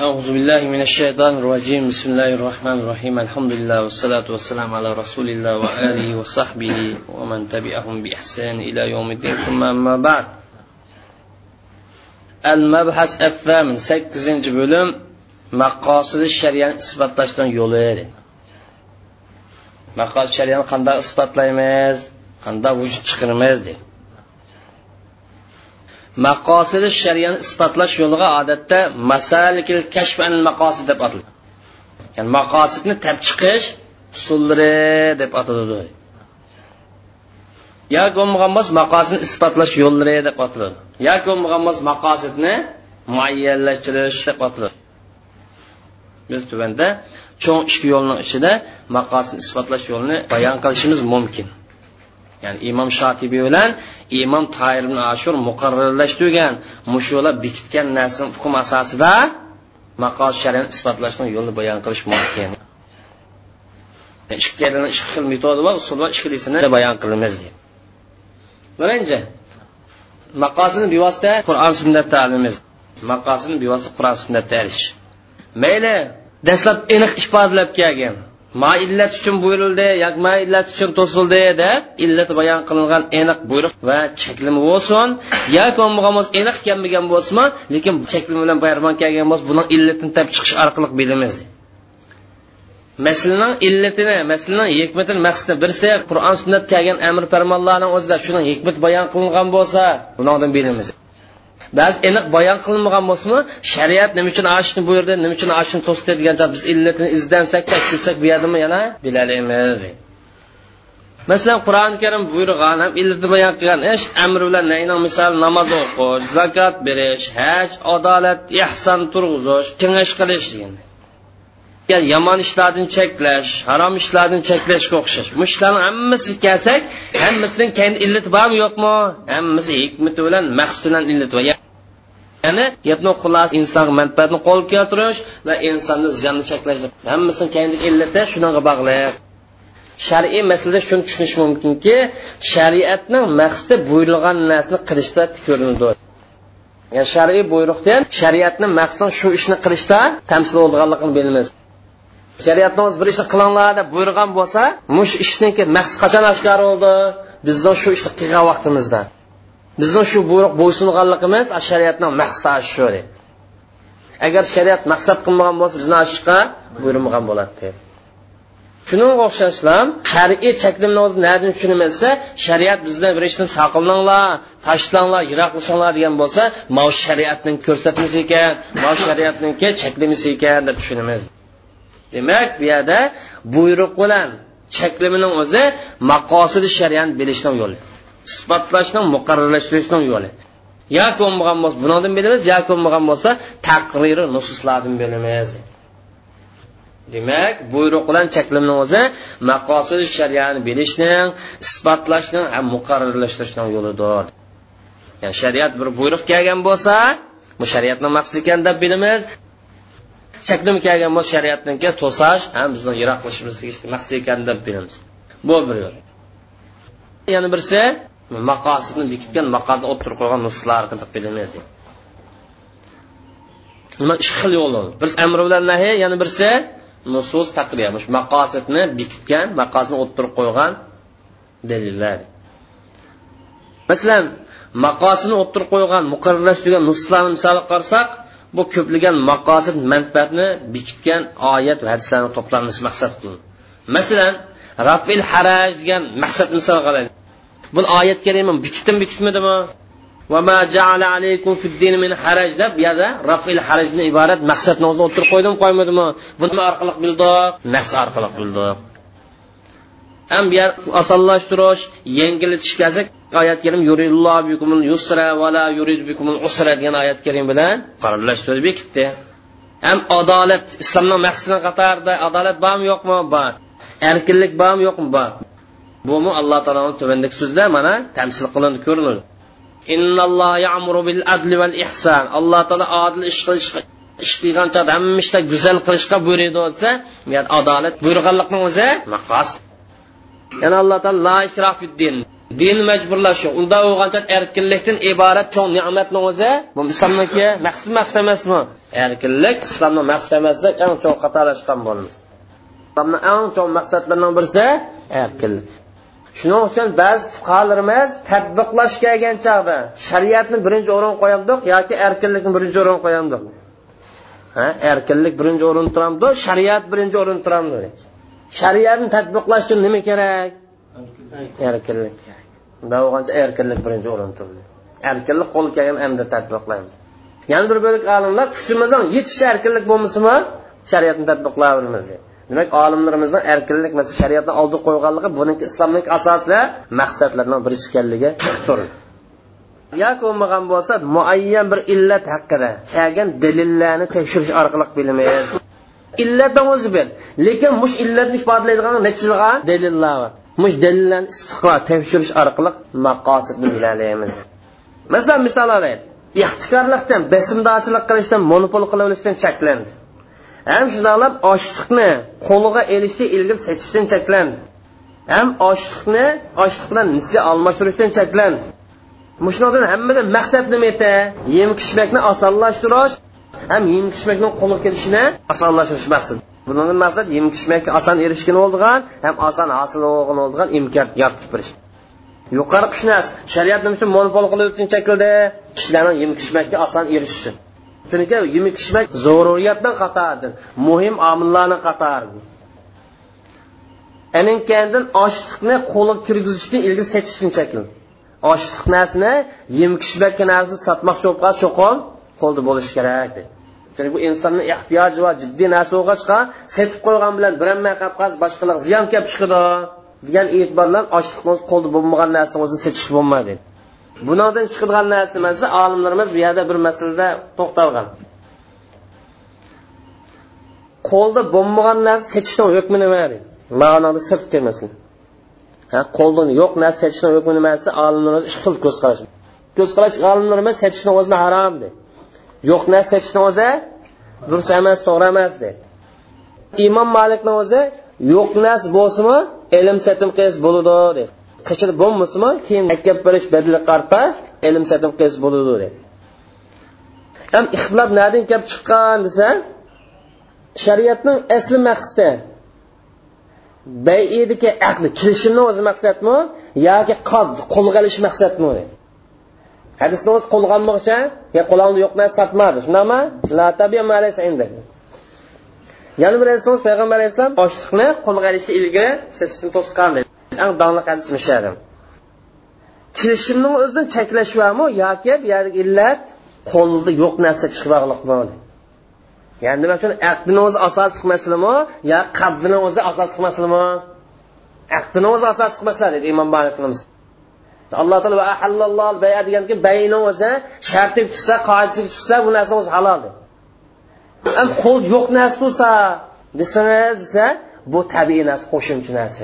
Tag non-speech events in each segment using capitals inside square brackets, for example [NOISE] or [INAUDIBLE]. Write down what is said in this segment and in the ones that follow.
Euzu billahi mineşşeytanirracim. Bismillahirrahmanirrahim. Elhamdülillahi ve salatu vesselam ala Resulillah ve alihi ve sahbihi ve men tabi'ahum bi ihsan ila yevmiddin. Amma amma ba'd. El-Mebhas et-Thamin 8. bölüm Maqasid-i Şerianı isbatlaştıran yolu edin. Maqasid-i Şerianı qanda isbatlaymiz, qanda vücut çıqırmizdi. Maqosidi shariyani isbotlash yo'liga odatda masalikil kashf anil maqosid deb ataladi ya'ni maqosidni tab chiqish usullari deb ataladi yoki bo'lmagan bo'lsa maqosidni isbotlash yo'llari deb ataladi yoki bo'lmagan bo'lsa maqosidni muayyanlashtirish deb ataladi biz tuvanda cho'ng ikki yo'lning ichida maqosidni isbotlash yo'lini bayon qilishimiz mumkin. Ya'ni imom shotibiy bilan imom toir ibn ashur muqarrarlashtirgan. Mushular bekitgan narsa hukm asosida maqos shariani isbotlashni yo'lini bayon qilish mumkin. Ikki xil metodi bor usul va ikkilisini bayon qilamiz deydi. Birinchi maqosini bevosita qur'on sunnatda olamiz. Maqosini bevosita qur'on sunnatda olish. Mayli dastlab aniq ifodalab kelgan ma illat uchun buyurildi yoki ma illat uchun to'sildi deb illati bayon qilingan aniq buyruq va cheklimi bo'lsin yoki bo'lmagan aniq kelmagan bo'lsinmi lekin cheklimi bilan bayramon kelgan bo'lsa buni illatini tap chiqish orqali bilamiz. Masalaning illatini masalaning hikmatini maqsadini birsa qur'on sunnat kelgan amr farmonlarning o'zida shuning hikmat bayon qilingan bo'lsa bundan bilamiz. Ba'zi aniq bayon qilinmagan bo'lsinmi shariat nima uchun ashni buyurdi nima uchun ashni to'sdi degan biz illatini izdansak tekshirsak bu yerdami yana bilalaymiz masalan qur'oni karim buyurgan ham illatni bayon qilgan ish amr bilan nayni misol namoz o'qish zakot berish haj adolat ehson turg'izish kengash qilish degan yomon ishlardan cheklash harom ishlardan cheklashga o'xshash. Bu ishlarni hammasi kelsak hammasidan keyin illati bormi yo'qmi? Hammasi hikmati bilan maqsad bilan illati bor. Ya'ni gapni xulosa inson manfaatni qo'lga keltirish va insonni ziyonni cheklash hammasini keyin illati shunga bog'liq. Shar'iy masalada shuni tushunish mumkinki shariatning maqsadi buyurilgan narsani qilishda ko'rinadi. Ya'ni shar'iy buyruqdan shariatni maqsadi shu ishni qilishda tamsil bo'lganligini bilamiz. Shariatni o'zi bir ishni qilinglar deb buyurgan bo'lsa mush ishniki maqsad qachon oshkor bo'ldi? Bizni shu ishni qilgan vaqtimizda. Bizni shu buyruq bo'ysunganligimiz shariatni maqsadi shu agar shariat maqsad qilmagan bo'lsa bizni ashishga buyurmagan bo'ladi shunga o'xshashlam shar'iy cheklimni o'zi nadan tushunilmasa shariat bizdan bir ishni saqlanglar tashlanglar yiroqlashinglar degan bo'lsa mau shariatning ko'rsatmasi ekan mau shariatniki cheklimasi ekan deb tushunamiz. Demak bu yerda buyruq bilan cheklimining o'zi maqosidi shariatni bilishning yo'li isbotlashning muqarrarlashtirishning yo'li. Yoki bo'lmagan bo'lsa bundan bilamiz yoki bo'lmagan bo'lsa taqriri nususlardan bilamiz. Demak buyruq bilan cheklimni o'zi maqosidi shariatni bilishning isbotlashning ham muqarrarlashtirishning yo'lidir. Ya'ni shariat bir buyruq kelgan bo'lsa bu shariatning maqsadi ekan deb bilamiz. Chakdim kelgan bo'lsa shariatniki to'sash ham bizni yiroq qilishimiz maqsad ekan deb bilamiz bu bir yo'l. Yana birisi maqosidni bekitgan maqosidni o'ttirib qo'ygan nususlar qilib bilamiz deydi nima ikki xil yo'l bir amri bilan nahiy yana birisi nusus taqriya maqosidni bekitgan maqosidni o'ttirib qo'ygan dalillar masalan maqosidni o'ttirib qo'ygan muqarrarlashtirgan nususlarni misol qarasak bu ko'plagan maqosid manfaatni bekitgan oyat va hadislarni to'planmasi maqsad qilinadi masalan rafil haraj degan maqsad misol qilaylik bu oyat kalima bekitdim bekitmadimi وما جعل عليكم في الدين من حرج deb bu yerda rafil harajdan iborat maqsadni o'zida o'tirib qo'ydim qo'ymadimi buni orqali bildik nas orqali bildik ham bu yer osonlashtirish yengillatish kelsak oyat karim yuridulloh bikumul yusra va la yurid bikumul usra degan oyat karim bilan qarorlashtirib bekitdi ham adolat islomning maqsadi qatorida adolat bormi yo'qmi? Bor. Erkinlik bormi yo'qmi? Bor. Bumi alloh taoloni tuvandagi so'zda mana tamsil qilinib ko'rinadi. Innalloh ya'muru bil adli val ihson alloh taolo odil ish qilishga ish qilgan chog'da hamma ishda go'zal qilishga buyuradi desa adolat buyurganlikning o'zi maqos yana alloh taolo la din. Din majburlashi. Unda bo'lgancha erkinlikdan iborat cho'ng ne'matni o'zi. Bu islomniki maqsad maqsad emasmi? Erkinlik islomni maqsad emaslik eng cho'ng xatolashgan bo'lamiz. Islomni eng cho'ng maqsadlaridan birisi erkinlik. Shuning uchun ba'zi fuqarolarimiz tadbiqlash kelgan chog'da shariatni birinchi o'rin qo'yamdiq yoki erkinlikni birinchi o'rin qo'yamdiq? Ha erkinlik birinchi o'rin turamdi shariat birinchi o'rin turamdi shariatni tadbiqlash uchun nima kerak? Erkinlik. Unda bo'lgancha erkinlik birinchi o'rin turdi. Erkinlik qo'l kelgan endi tadbiqlaymiz yana bir bo'lik olimlar kuchimizdan yetishicha erkinlik bo'lmasimi shariatni tadbiqlayveramiz deydi. Demak olimlarimizdan erkinlik masalan shariatni oldi qo'yganligi buniki islomning asosli maqsadlaridan biri ekanligi turdi yoki bo'lmagan bo'lsa muayyan bir illat haqida kelgan dalillarni tekshirish orqali bilamiz illatdan o'zi bil lekin mush illatni ifodalaydigan nechilg'a dalillar bor. Mush dalillarni istiqro tekshirish orqali maqosidni bilalaymiz masalan misol olaylik. Ixtikorlikdan besimdorchilik qilishdan monopol qilishdan cheklandi. Ham shundoqlab ochliqni qo'liga elishga ilgir setishdan cheklandi. Ham ochliqni ochliq bilan nisiya almashtirishdan cheklandi. Mushundan hammada maqsad nima edi? Yem kishmakni osonlashtirish ham yem kishmakni qo'lga kelishini osonlashtirish maqsad bundan maqsad yem kishmakka oson erishgan bo'lgan ham oson hosil bo'lgan bo'lgan imkon yaratib berish. Yuqori qishnas shariat nima uchun monopol qilib o'tgan shaklda kishilarni yem kishmakka oson erishishi. Chunki yem kishmak zaruriyatdan qatoridir muhim omillarni qatori aninkandin ochliqni qo'lga kirgizishni ilgari setishdan shakl. Ochliq narsani yem kishmakka narsani sotmoqchi bo'lib qolsa cho'qim qo'lda bo'lishi kerak deydi chunki bu insonni ehtiyoji va jiddiy narsa bo'lg'achqa setib qo'ygan bilan biramay qolib qolsa boshqalarga ziyon kelib chiqadi degan e'tibor bilan ochliqni qo'lda bo'lmagan narsani o'zini setish bo'lmaydi. Bundan chiqadigan narsa nimasi olimlarimiz bu yerda bir masalada to'xtalgan. Qo'lda bo'lmagan narsa setishni hukmi nima deydi? Ma'noda sirt kelmasin. Qo'lda yo'q narsa setishni hukmi nimasi olimlarimiz ikki xil ko'z qarash ko'z qarash olimlarimiz setishni o'zini harom deydi. Yo'q narsa setishni o'zi durust emas to'g'ri emas deb imom malikni o'zi yo'q narsa bo'lsinmi ilm satim qilsa bo'ladi deydi qichir bo'lmasimi keyin hakkab berish badli qarpa ilm satim qilsa bo'ladi deydi ham ixtilof nadan kelib chiqqan desa shariatning asli maqsadi bayidiki aqli kelishimni o'zi maqsadmi yoki qo'lga olish maqsadmi hadisni o'zi qo'lg'anmoqcha olmoqchi yo'q narsa sotmadi. Shundaqmi yana bir hadisimiz payg'ambar alayhissalom ochliqni qo'lga olishni ilgari setishni to'sqan dedi eng donli hadis misharim kelishimni o'zini cheklash bormi yoki bu yerdagi illat qo'lda yo'q narsa chiqib bog'liqmi ya'ni nima uchun aqdini o'zi asosiy masalami yo qabdini o'zi asosiy masalami aqdini o'zi asosiy masala dedi imom malikimiz alloh taolo va ahallalloh baya deganki bayni bo'lsa shartiga tushsa qoidasiga tushsa bu narsa o'zi halol ham qo'l yo'q narsa tursa desangiz desa bu tabiiy narsa qo'shimcha narsa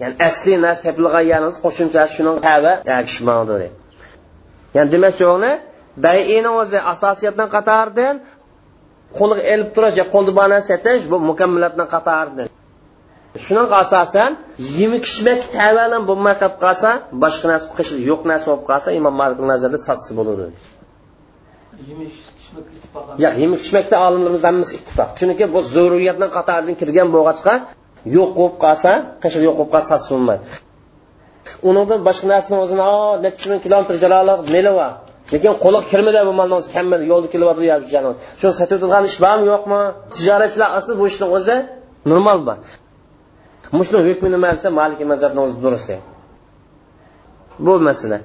ya'ni asli narsa topilgan qo'shimcha shuni tabi ya'ni demak o'g'li bayini o'zi asosiyatdan qatoridan qo'lga elib turish yo qo'lda bor narsa satish bu mukammilatdan qatoridan shuning asosan yemi kishmak tavalan bo'lmay qolib qolsa boshqa narsa qilishlik yo'q narsa bo'lib qolsa imom malik nazarida sotsa bo'ladi. Yo'q yemi ichmakda olimlarimiz hammasi ittifoq. Chunki bu zurriyatdan qatoridan kirgan bo'lg'achqa yo'q bo'lib qolsa qishib yo'q bo'lib qolsa sotsa bo'lmaydi. Unidan boshqa narsani o'zini necha ming kilometr jaroliq meli bor lekin qo'liga kirmadi bu molni o'zi kammadi yo'lda kelyapti shuni sotib turgan ish bormi yo'qmi? Tijoratchilar asli bu ishni o'zi normal bor mushni hukmi nima desa maliki mazhabni o'zi durust bu masala.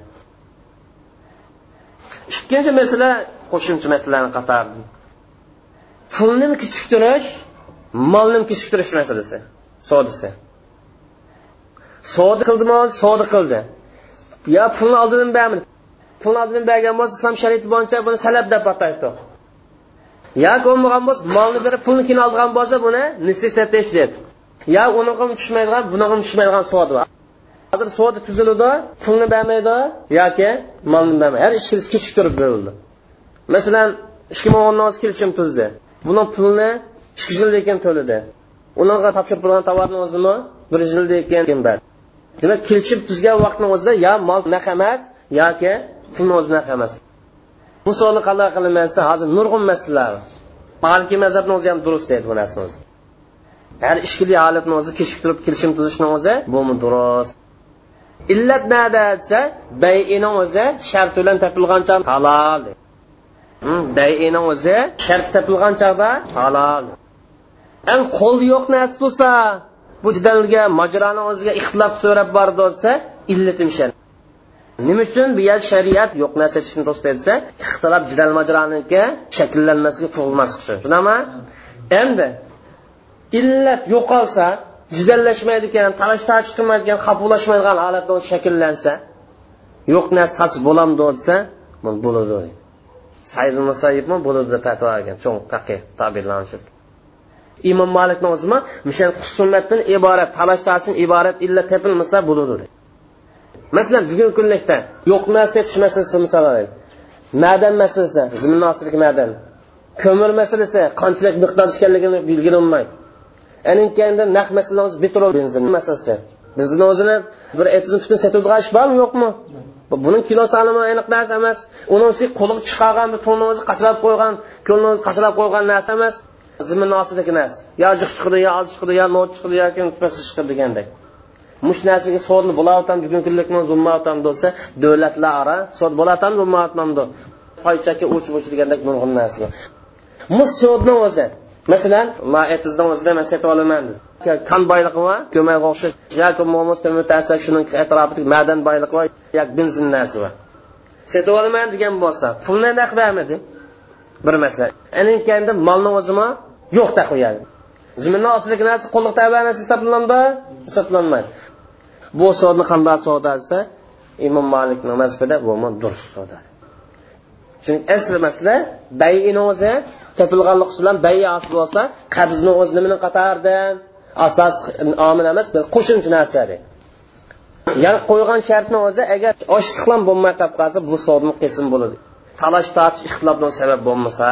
Ikkinchi masala qo'shimcha masalani qatorida pulni kechiktirish molni kechiktirish masalasi sodisi. Savdo qildimi savdo qildi. Yo pulni oldidan bermi pulni oldidan bergan bo'lsa islom shariati bo'yicha buni salab deb ataydi. Yoki bo'lmagan bo'lsa molni berib pulni keyin olgan bo'lsa buni nissi deydi yo unaqa tushmaydigan bunaqa tushmaydigan savdo hozir savod tuziladi pulni bermaydi yoki molni bermaydi. Har ikkisi kechiktirib berildi. Masalan ikki ming o'n kelishim tuzdi. Buni pulni ikki yildan keyin to'ladi unaqa topshirib qo'ygan tovarni o'zimi? Bir yildan keyin berdi demak kelishib tuzgan vaqtni o'zida yo mol naqa emas yoki pulni o'zi naqa emas. Bu savolni qanday qilinmaysa hozir nurg'un masalalar. Maliki mazhabni o'zi ham durust deydi bu narsani o'zi. Har ishkili holatni o'zi kechiktirib kelishim tuzishni o'zi bu durust illat nada desa bayini o'zi shart bilan topilgancha halol bayini o'zi shart topilgan chog'da halol an qo'l yo'q narsa bo'lsa bu jidalga mojroni o'ziga ixtilof so'rab bordi desa illatim shan nima uchun bu yer shariat yo'q narsa ishni to'sdi desa ixtilof jidal majroniki shakllanmasga tug'ilmas uchun tushunami endi illat yo'qolsa jidallashmaydigan talash tarjih qilmaydigan qabulashmaydigan holatda shakllansa yo'q narsasi bo'lamdi desa bo'ladi sayd musayyibmi? Bo'ladi deb fatvo bergan cho'ng faqih tabirlanishi imom malikni o'zimi mishan husumatdan iborat talash tarjihdan iborat illat tepilmasa bo'ladi masalan bugungi kunlikda yo'q narsa yetish masalasi misol madan masalasi zimin madan. Ko'mir masalasi qanchalik miqdor ekanligini belgilanmaydi aninkanda naq masalamiz petrol benzin masalasi. Bizni o'zini bir aytizni butun sotadigan ish bormi yo'qmi? Buni kilo salimi aniq narsa emas. Uni qo'liga chiqargan bir to'nni o'zi qo'ygan ko'lni o'zi qo'ygan narsa emas. Ziminni ostidagi narsa. Yo jiq chiqdi yo oz chiqdi yo not chiqdi yoki chiqdi degandek. Mush narsaga sodni bo'layotam bugungi kunlikmi zulmayotam bo'lsa davlatlar aro sod bo'layotam zulmayotamdi qoychaki uch uch degandek nurg'un narsa mus sodni o'zi masalan man ertasidan o'zida man sotib olaman qon boyligi bor ko'maga o'xshash. Yoki mutasa shuni atrofida madan boyligi bor yoki benzin narsa bor sotib olaman degan bo'lsa pulni naq bermidi bir masala. Aninkanda molni o'zimi yo'q qo'yadi ziminni ostidagi narsa qo'lliq narsa hisoblanadi hisoblanmaydi bu savdni qanday savdo desa imom malikni mazhabida bu durust savdo chunki asli masala bayini o'zi topilganlik bilan bayya asli bo'lsa qabzni o'zi nimani qatardi? Asos omil emas bir qo'shimcha narsa ya'ni qo'ygan shartni o'zi agar oshiqlan bo'lmay qolib qolsa bu sodni qism bo'ladi. Talash tortish ixtilofni sabab bo'lmasa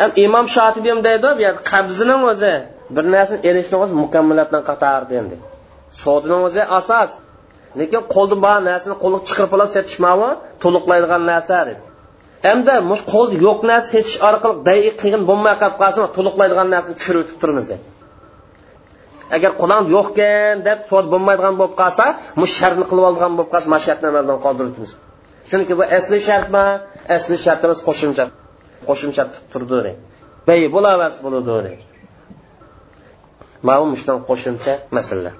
ham imom shotibiy ham deydi qabzini o'zi bir narsani erishni o'zi mukammalatdan qatardi endi. Sodini o'zi asos lekin qo'lda bor narsani qo'lga chiqarib olib setishmavi to'liqlaydigan narsa deb hamda mush qo'lda yo'q narsa setish orqali bay qiyin bo'lmay qolib qolsin to'liqlaydigan narsani tushirib o'tib turmiz agar qulon yo'qkan deb sod bo'lmaydigan bo'lib qolsa mush shartni qilib olgan bo'lib qolsa mashartni amaldan qoldiribmiz chunki bu asli shartmi? Asli shartimiz qo'shimcha qo'shimcha turdi bay bo'lavas bo'ladi mana bu qo'shimcha masala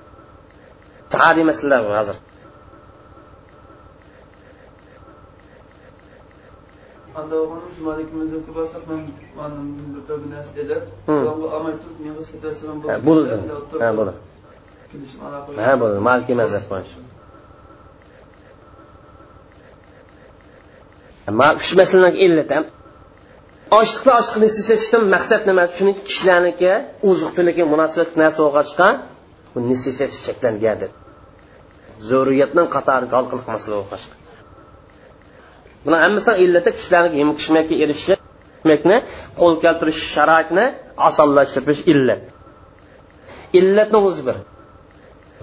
tariy masalalar hozir. Bo'ladi ha bo'ladi ha bo'ladi maliki mazhab bo'yicha shu masalalarga illat ham ochiqda ochiqni setishdan maqsad nima? Chunki kishilarniki oziq tulikka munosabat narsa bo'lg'achqa bu nisisat cheklangan zo'riyatni qatori hal qiliq masala bo'lg'achqa buni hammasi illati kishilarni yemkishmakka erishishi yemekni qo'l keltirish sharoitini osonlashtirish illat. Illatni o'zi bir.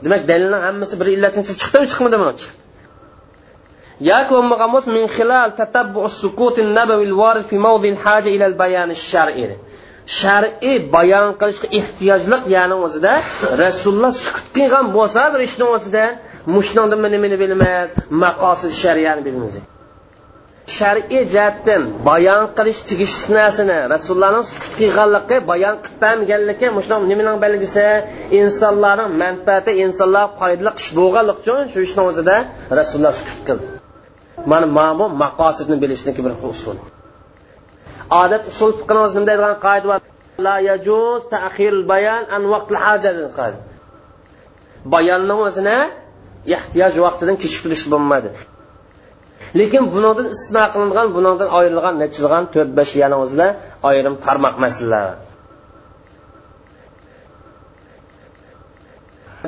Demak dalilni hammasi bir illatdan chiqib chiqdimi chiqmadimi yoki bo'lmagan bo'lsa min xilal sukutin al-warid fi mawdil haja ila al bayan shar'iy shar'iy bayon qilishga ehtiyojlik yani o'zida rasululloh sukut qilgan bo'lsa bir ishni o'zida mushnonni nimani bilmas maqosid shariani bilmaymiz shar'iy jihatdan bayon qilish tegishli narsani rasulullohning sukut qilganligi bayon qilmaganligi bermaganligi nimaning belgisi? Insonlarning manfaati insonlar foydali ish bo'lganligi uchun shu ishni o'zida rasululloh sukut qildi. Mana mamu maqosidni bilishniki bir usul. Odat usul fiqini nima deydigan qoida bor la yajuz ta'khir bayan an vaqtil hajat bayonni o'zini ehtiyoj vaqtidan kechiktirishga bo'lmaydi lekin bundan istisno qilingan bundan ayrilgan nechilgan to'rt besh yana o'zida ayrim tarmoq masalalar.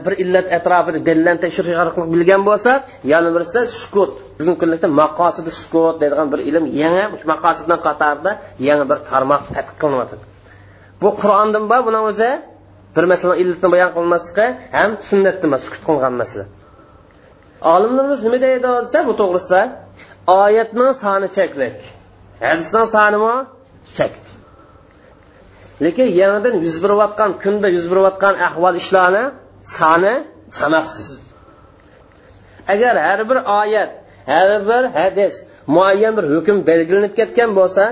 Bir illat atrofida dalillarni tekshirish orqali bilgan bo'lsak yana birisi sukut. Bugungi kunlikda maqosidi sukut deydigan bir ilm yangi maqosiddan qatorida yangi bir tarmoq tadqiq qilinyotadi bu qur'ondan bor buni o'zi bir masalan illatni bayon qilmasligi ham sunnatda sukut qilgan masala. Olimlarimiz nima deydi desa bu to'g'risida oyatning soni cheklik. Hadisning sonimi chek. Lekin yangidan yuz berayotgan kunda yuz berayotgan ahvol ishlarni soni sanoqsiz. Agar har bir oyat har bir hadis muayyan bir hukm belgilanib ketgan bo'lsa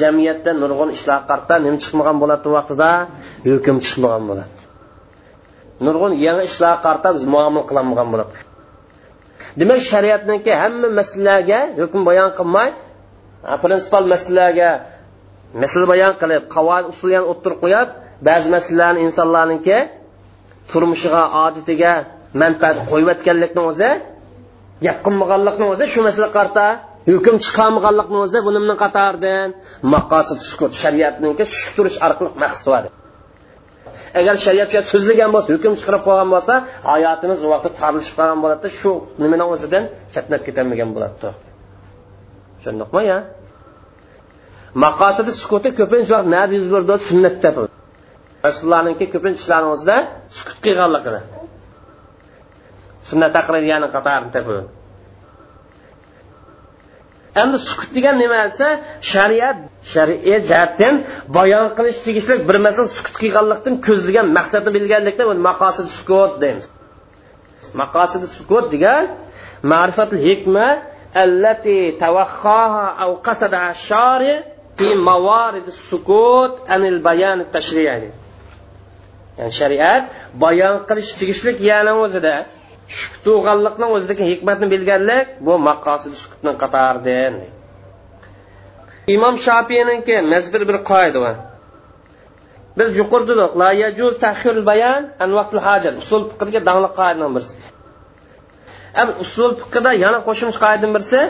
jamiyatda nurg'un ishlar qarta nima chiqmagan bo'ladi vaqtida? Hukm chiqmagan bo'ladi. Nurg'un yangi ishlar qarta biz muomala qilolmagan bo'ladi. Demak shariatniki hamma masalalarga hukm bayon qilmay prinsipal masalalarga masala bayon qilib qavoid usullarni o'ttirib qo'yib ba'zi masalalarni insonlarniki turmushiga odatiga manfaat qo'yayotganlikni o'zi gap qilmaganlikni o'zi shu masala qarta hukm chiqarmaganlikni o'zi bunimni qatoridan maqosid sukut shariatniki tushib turish orqali maqsad agar shariatga so'zlagan bo'lsa hukm chiqarib qo'ygan bo'lsa hayotimiz u vaqtda tarilishib qolgan bo'ladida shu nimani o'zidan chatnab ketolmagan bo'ladi tushundikmi ya? Maqosidi sukuti ko'pincha vaqt nada yuz berdi sunnatda rasulullohniki ko'pincha ishlarimizda sukut qilganligini sunnat taqririyani qatorini topib endi sukut degan nima desa shariat shar'iy jihatdan bayon qilish tegishli bir masala sukut qilganlikdan ko'zlagan maqsadni bilganlikda maqosid sukut deymiz. Maqosid sukut degan ma'rifatul hikma allati tawakhaha aw qasada shari fi mawarid sukut anil bayan tashri'i ya'ni. Shariat bayon qilish tegishli yana o'zida sukut tug'anliqni o'zidagi hikmatni bilganlik bu maqosid sukutni qatoridan imom shofiyniki mazbir bir qoida bor biz yuqorida la yajuz tahir bayan an vaqtil hojat usul fiqhiga dangli qoidadan birisi. Am usul fiqhida yana qo'shimcha qoidadan birisi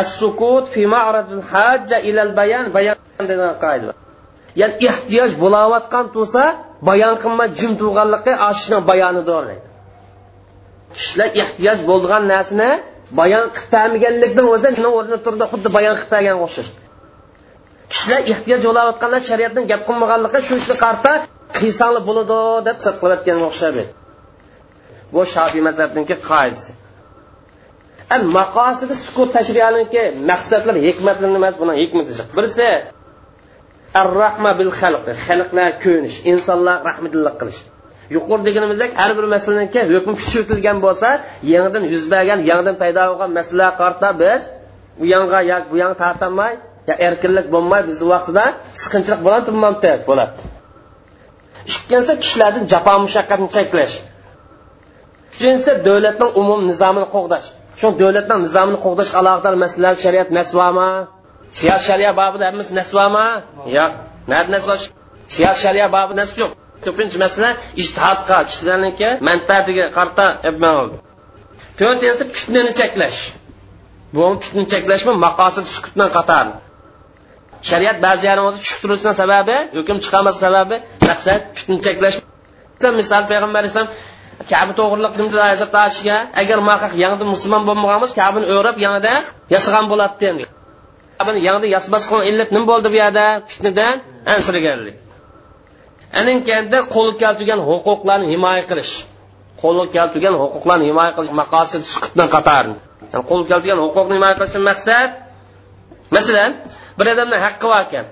as-sukut fi ma'radil hajja ila al-bayan bayan degan qoida bor ya'ni ehtiyoj bo'layotgan bo'lsa bayon qilma jim turganligi ashni bayonidir deydi. Kishilar ehtiyoj bo'lgan narsani bayon qilib bermaganlikdan o'zi shuni o'rnida turdi xuddi bayon qilib berganga o'xshash. Kishilar ehtiyoj bo'layotganlar shariatdan gap qilmaganligi shu ishni qarta qilsanglar bo'ladi deb sir qilayotganga o'xshaydi bu shofiy mazhabniki qoidasi maqosidi sukut tashriyaniki maqsadlar hikmatlar emas buni hikmati birisi ar rahma bil xalq xalqlar ko'nish insonlar rahmatillik qilish. Yuqori deganimizdek har bir masalaniki hukm kuchaytirilgan bo'lsa yangidan yuz bergan yangidan paydo bo'lgan masala qarta biz bu yonga yo bu yonga tortolmay yo erkinlik bo'lmay bizni vaqtida siqinchilik turmamdi bo'ladi. Ikkinchisi kishilardan jafo mushaqqatni cheklash. Uchinchisi davlatning umum nizomini qo'g'dash. Shu davlatning nizomini qo'g'dash alohida masalalar shariat nasvama? Siyos sharia bobida hammasi nasvama? Yo'q. Nasva siyos sharia bobida nasv yo'q ko'pincha masala ijtihodga kishilarniki manfaatiga qarta to'rtinchisi fitnani cheklash. Bu fitna cheklashmi? Maqosid sukutdan qator shariat ba'zi o'zi tushib sababi hukm chiqarmas sababi maqsad fitna cheklash. Misol payg'ambar alayhisalom kabi to'g'riliq tashiga agar mahaq yangi musulmon bo'lmagan bo'lsa kabini o'rab yanada yasagan bo'ladi endi kabini yanada yasmasgan illat nima bo'ldi bu yerda? Fitnadan ansirganlik aninkanda qo'lga keltirgan huquqlarni himoya qilish. Qo'lga keltirgan huquqlarni himoya qilish maqosid sukutdan qatar yani qo'lga keltirgan huquqni himoya qilishdan maqsad masalan bir odamni haqqi bor ekan.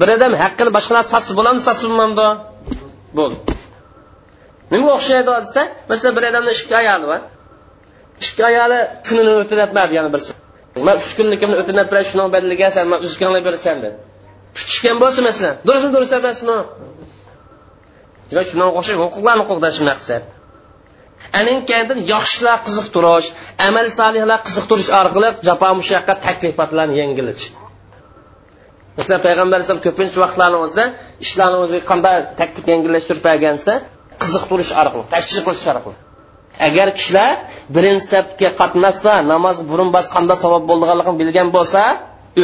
Bir odam haqqini boshqalar sotsa bo'ladimi sotsa bo'lmaydi bo'ldi. Nimaga o'xshaydi desa masalan bir odamni ikki ayoli bor. Ikki ayoli kunini o'tinatmadi yana birsi man uch kunlikimni o'tinab beray shuni badaliga san man uzganlar berasan dedi. Tutishgan bo'lsa masalan durustmi durust emasmi demak shunga o'xshash huquqlarni qo'g'dash maqsad. Aninkandin yaxshilar qiziqtirish amal solihlar qiziqtirish orqali jafo mushaqqat taklifotlarni yengilitish masalan payg'ambar alayhisalom ko'pincha vaqtlarni o'zida ishlarni o'ziga qanday taklif yengillashtirib bergansa qiziqtirish orqali tashkil qilish orqali. Agar kishilar birinchi safga qatnashsa namoz burun bas qanday savob bo'lganligini bilgan bo'lsa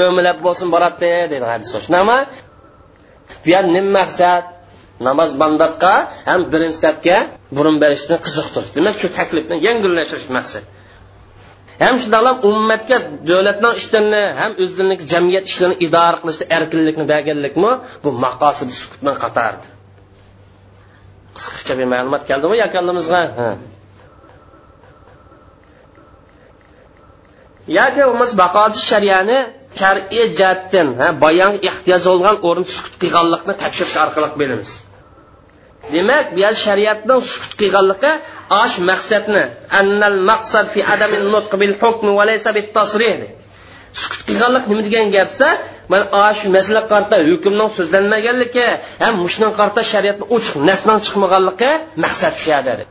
o'milab bo'lsin boradi deydi hadis. Nima? Bu yer nima maqsad? Namoz bandatga ham birinchi safga burun berishni qiziqtirish demak shu taklifni yengillashtirish maqsad. Ham shundoqlam ummatga davlatning ishlarini ham o'zining jamiyat ishlarini idora qilishda erkinlikni berganlikmi bu maqosid sukutdan qatardi qisqacha bir ma'lumot keldimi yoki yoki bo'lmasa baqoti shariyani shar'iy jihatdan bayon ehtiyoj bo'lgan o'rin sukut qilganlikni tekshirish orqali bilamiz. Demak bu yer shariatning sukut qilganligi osh maqsadni annal maqsad fi adami nutq bil hukm va laysa bit tasrih. Sukut qilganlik nima degan gapsa mana shu masala qarta hukmning so'zlanmaganligi ham mushning qarta shariatni ochiq nasdan chiqmaganligi maqsad tushadi.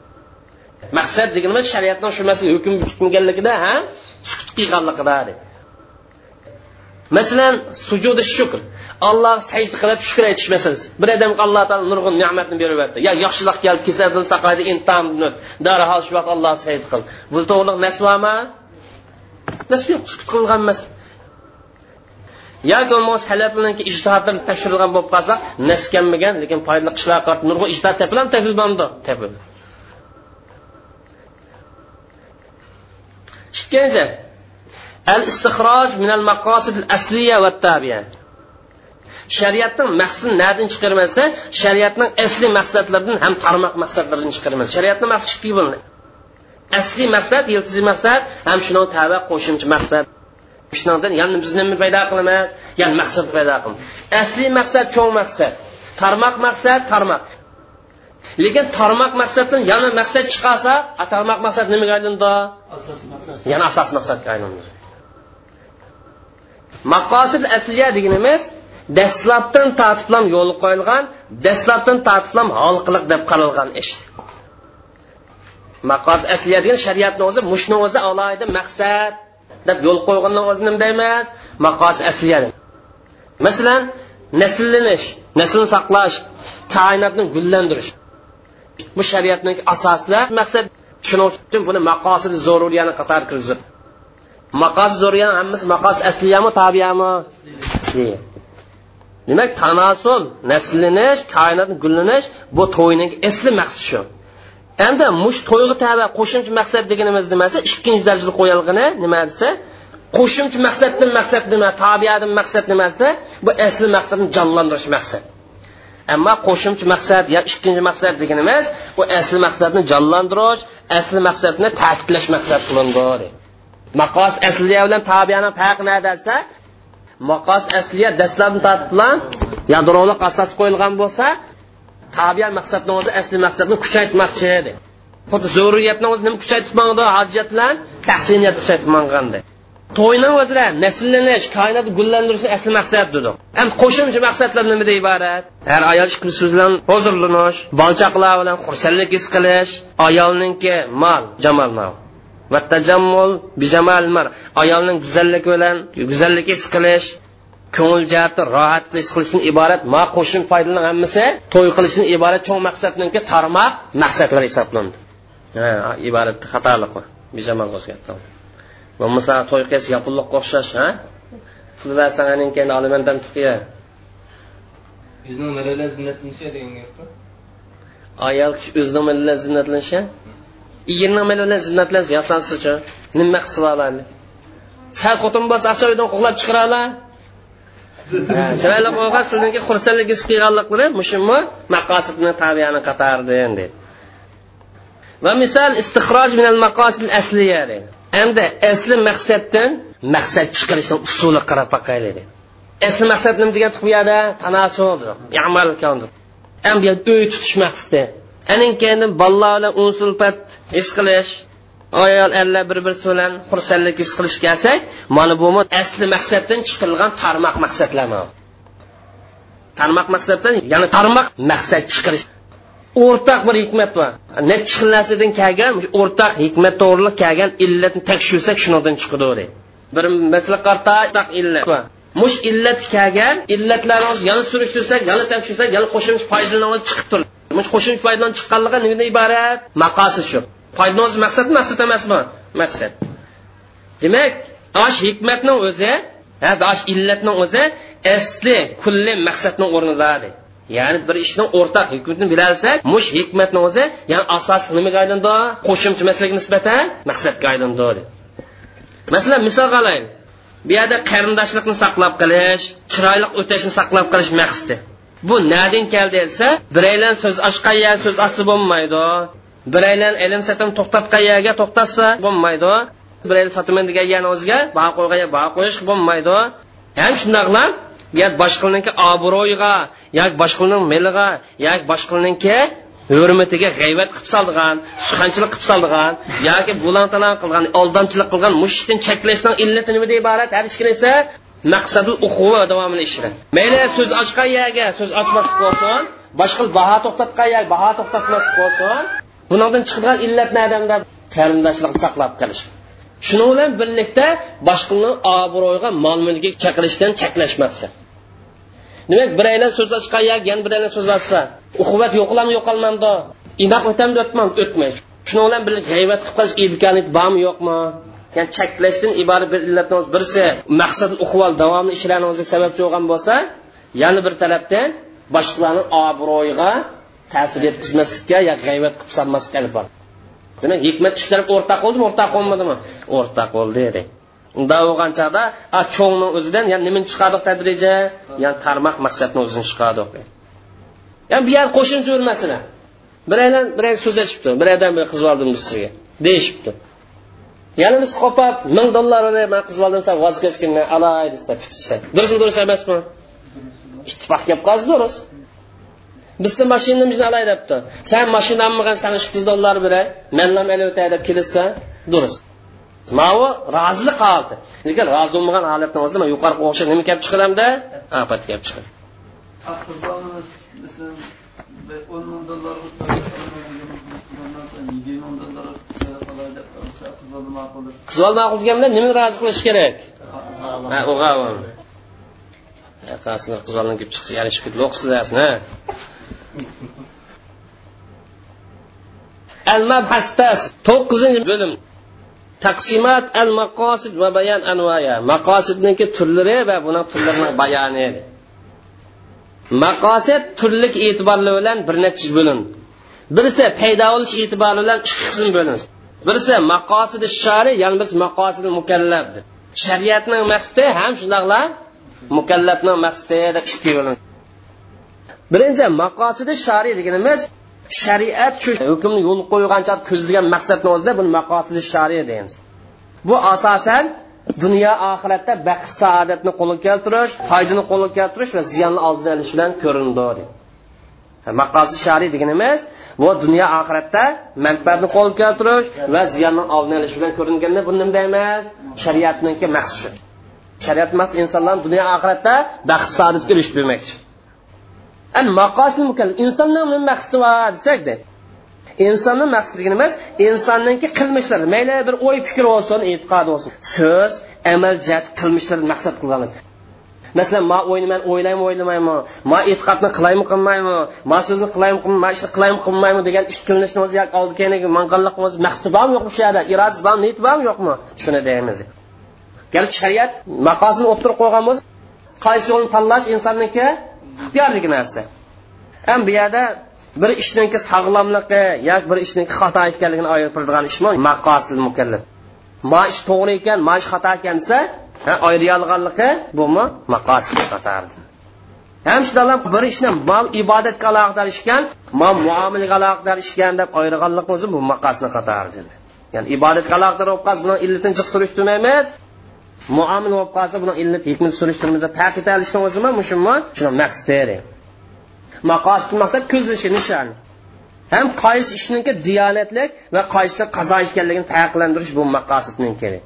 Maqsad deganimiz shariatning shu masala hukm bitmaganligida ha sukut qilganligida masalan sujudi shukr. Alloh sajda qilib shukur aytish masalasi bir odamga alloh taolo nurg'un ne'matni beryapti yo yaxshilik keldi kasaldan saqlaydi intam darhol shu vaqt alloh sajda qil. Bu to'g'riliq bormi nas yo'q sukut qilgan emas yoki bo'lmasa halafniki ijtihoddan tekshirilgan bo'lib qolsa nas naskanmagan lekin foydali ishlar qilib nurg'un ijtihod tepilam tepilmamdi tepildi ikkinchi al istixroj min al maqosid al asliya va tabiya. Shariatning maqsadini nadan chiqarmasa shariatning asli maqsadlaridan ham tarmoq maqsadlaridan chiqarmasa shariatni maqsad ikki bo'linadi asli maqsad yiltiziy maqsad ham shuni tava qo'shimcha maqsad. Shundan ya'ni biz nima paydo qilamiz? Ya'ni maqsad paydo qilamiz. Asli maqsad cho'ng maqsad. Tarmoq maqsad tarmoq. Lekin tarmoq maqsaddan yana maqsad chiqarsa tarmoq maqsad nimaga aylandi? Yana asosiy maqsadga aylandi. Maqosid asliya deganimiz dastlabdan tartiblam yo'l qo'yilgan dastlabdan tartiblam halqiliq deb qaralgan ish. Maqos asliya degan shariatni o'zi mushni o'zi alohida maqsad deb yo'l qo'yganni o'zi nimda emas maqos asliya masalan nasllanish naslni saqlash koinotni gullantirish. Bu shariatning asoslar maqsad shuning uchun buni maqosidi zaruriyani qator kirgizib. Maqos zoriyani hammasi maqos asliyami tabiyami demak tanasul naslanish koinotni gullanish bu to'yning asli maqsadi shu. Endi mush to'yga tabi qo'shimcha maqsad deganimiz nimasi? Ikkinchi darajali qo'yilgani nima desa qo'shimcha maqsaddan maqsad nima? Tabiatdan maqsad nima desa bu asli maqsadni jonlantirish maqsad. Ammo qo'shimcha maqsad yo ikkinchi maqsad deganimiz bu asli maqsadni jonlantirish asli maqsadni ta'kidlash maqsad qilindi. Maqos asliya bilan tabiyani farqi nima desa maqos asliya dastlabni tortib bilan yadroliq asos qo'yilgan bo'lsa tabiya maqsadni o'zi asli maqsadni kuchaytmoqchi edi. Xuddi zurriyatni o'zi nima kuchaytirmadi hojat bilan tahsiniyat kuchaytirmagandi to'yni o'zida nasllanish koinotni gullantirishni asli maqsad dedi. Endi qo'shimcha maqsadlar nimadan iborat? Har ayol ikki bilan huzurlanish bolchaqlar bilan xursandlik his qilish ayolninki mol jamol va tajammul bijamal mar. Ayolning go'zalligi bilan go'zallik his qilish ko'ngil jihati rohat his qilishdan iborat ma qo'shim foydalar hammasi to'y qilishdan iborat cho'ng maqsadniki tarmoq maqsadlar hisoblanadi iborat xatolik bijamal bo'lmasa to'y qilsa yapilliqqa o'xshash ha? Pul bersan keyin olaman dam tuqiya ayol kishi o'zini bilan zinnatlanishi yigirma million zinnatlar yasansichu nima qilib oladi sal xotin bo'lsa aqcha uydan qo'g'lab chiqarala chiroyli qo'ygan sizniki xursandlik his qilganliklari mushumi maqosidni tabiyani qatardi deydi va misol istihroj minal maqosid asliya deydi endi asli maqsaddan maqsad chiqarishni usuli qarab boqayli deydi asli maqsad nima degan bu yerda? Tanasuldir amal bu yerda uy tutish maqsadi. Anin keyin bolalar bilan unsulpat his qilish ayol erlar bir birisi bilan xursandlik his qilish kelsak mana bu asli maqsaddan chiqilgan tarmoq maqsadlar tarmoq maqsaddan ya'ni tarmoq maqsad chiqarish. O'rtaq bir hikmat bor. Necha xil narsadan kelgan o'rtaq hikmat to'g'riliq kelgan illatni tekshirsak shundan chiqadi bir masala qarta illat mush illat kelgan illatlarni yana surishtirsak yana tekshirsak yana qo'shimcha foydalanib chiqib turadi. Mush qo'shimcha foydadan chiqqanligi nimadan iborat? Maqosi shu. Foydanoz maqsad maqsad emasmi maqsad. Demak osh hikmatning o'zi osh illatning o'zi asli kulli maqsadning o'rnidadi ya'ni bir ishning o'rtaq hikmatini bilolsak mush hikmatni o'zi ya'ni asos nimaga aylandi qo'shimcha masalaga nisbatan maqsadga aylandi masalan misol qilaylik bu yerda qarindoshlikni saqlab qolish chiroyli o'tashni saqlab qolish maqsadi. Bu nadin keldi desa biraylan so'z ochqan so'z ochsa bo'lmaydi. Biraylan ilm satim to'xtatgan yerga to'xtatsa bo'lmaydi. Biraylar sotaman degan yerni o'ziga baho qo'ygan yer baho qo'yish bo'lmaydi. Ham shundoqla yoki boshqaniki obro'yiga yoki boshqaning miliga yoki boshqaniki hurmatiga g'ayvat qilib solgan suxanchilik qilib solgan yoki bulan talan qilgan oldamchilik qilgan mushishdan cheklashning illati nimadan iborat? Har ish esa maqsadi uquva davomini ishra mayli so'z ochgan yerga so'z ochmaslik bo'lsin boshqa baho to'xtatgan yer baho to'xtatmaslik bo'lsin bundan chiqadigan illat nadamda qarindoshlikni saqlab qolish. Shuning bilan birlikda boshqani obro'yiga mol mulki chaqirishdan cheklashmoqchi demak biraylar so'z ochgan yak yana biraylar so'z ochsa uquvat yo'qlam yo'qolmamdi inoq o'tamdi o'tmam o'tmay shuning bilan birga g'aybat qilib qolish imkoniyat bormi yo'qmi? Ya'ni cheklashdan iborat bir illatni birisi maqsad uqval davomli ishlarni o'ziga sababchi bo'lgan bo'lsa yana bir tarafdan boshqalarni obro'yiga ta'sir yetkazmaslikka yo g'ayvat qilib solmaslikka olib boradi demak hikmat ishlari o'rtaq bo'ldimi o'rtaq bo'lmadimi o'rtaq bo'ldi dedi. Unda bo'lgan chog'da cho'ngni o'zidan yani nimani chiqardik tadrija yani tarmoq maqsadni o'zini chiqardik yani bu yer qo'shimcha bir masala biraylar so'z aytishibdi biraydan bir qizib oldim biz sizga deyishibdi. Yana biz qopab ming dollar man qizib oldim san voz kechgin alay desa tutsa durustmi durust emasmi? Ittifoq gap qoldi durust. Biz sen mashinamizni alay debdi san mashina olmagan sana shu yuz dollar beray manlam o'tay deb kelsa durust. Mavi rozilik holati lekin rozi bo'lmagan holatni o'zida man yuqoriga o'xshab nima kelib chiqadimda ofat kelib chiqadi. O'n ming dollar qizol ma'qul deganda nimani rozi qilish kerak? Ha o'g'avim qasini qizoldan kelib chiqsa yarashib ketdi. O'qisin al mabhasdas to'qqizinchi bo'lim. Taqsimat al maqosid va bayan anvaya maqosidniki turlari va buni turlarini bayoni maqosid turlik e'tiborli bilan bir necha bo'lim. Birisi paydo bo'lish e'tibori bilan ikki qism bo'linadi birisi maqosidi shari ya'ni birisi maqosidi mukallabdir shariatning maqsadi ham shundoqla mukallafning maqsadi deb ikki birinchi maqosidi shariy deganimiz shariat shu hukmni yo'l qo'ygancha ko'zlagan maqsadni o'zida buni maqosidi shariy deymiz. Bu asosan dunyo oxiratda baxt saodatni qo'lga keltirish foydani qo'lga keltirish va ziyonni oldini olish bilan ko'rinadi maqosi shariy deganimiz bu dunyo oxiratda manfaatni qo'lga keltirish va ziyonni oldini olish bilan ko'ringanda bu nima deymiz? Shariatniki maqsadi shariat insonlar insonlarni dunyo oxiratda baxt saodatga erishib bermoqchi insonning nima maqsadi bor desakda insonni maqsadi emas insonniki qilmishlari. Mayli bir o'y fikr bo'lsin e'tiqod bo'lsin so'z amal jat qilmishlarni maqsad qilganmiz masalan ma o'yni man o'ylaymi o'ylamaymi? Ma e'tiqodni qilaymi qilmaymi? Ma so'zni qilaymi qilmaymi ma ishni qilaymi qilmaymi degan ish qilinishni o'zi oldi keyin manqalliq o'zi maqsadi bormi yo'qmi shu yerda irodasi bormi niyati bormi yo'qmi? Shuni deymiz. Garchi shariat maqosini o'ttirib qo'ygan bo'lsa qaysi yo'lni tanlash insonniki ixtiyorlik narsa. Ham bu yerda bir ishniki sog'lomligi yoki bir ishniki xato ekanligini ayirib turadigan ishmi maqosil mukallaf. Ma ish to'g'ri ekan ma ish xato ekan desa ayriolganligi bumi maqosil qatardi. Ham shular bir ishni mal ibodatga aloqador ishgan mal muomalaga aloqador ishgan deb ayirganlik o'zi bu maqosni qatardi. Ya'ni ibodatga aloqador bo'lib qolsa buni illatini chiq surishtirmaymiz muomala bo'lib qolsa buni illat hikmat surishtirmaymiz paqiy olishni o'zimi? Mushumi shuni maqsadi maqosid maqsad ko'zlashi nishon. Ham qaysi ishniki diyonatlik va qaysi qazo ekanligini farqlantirish bu maqosidning kerak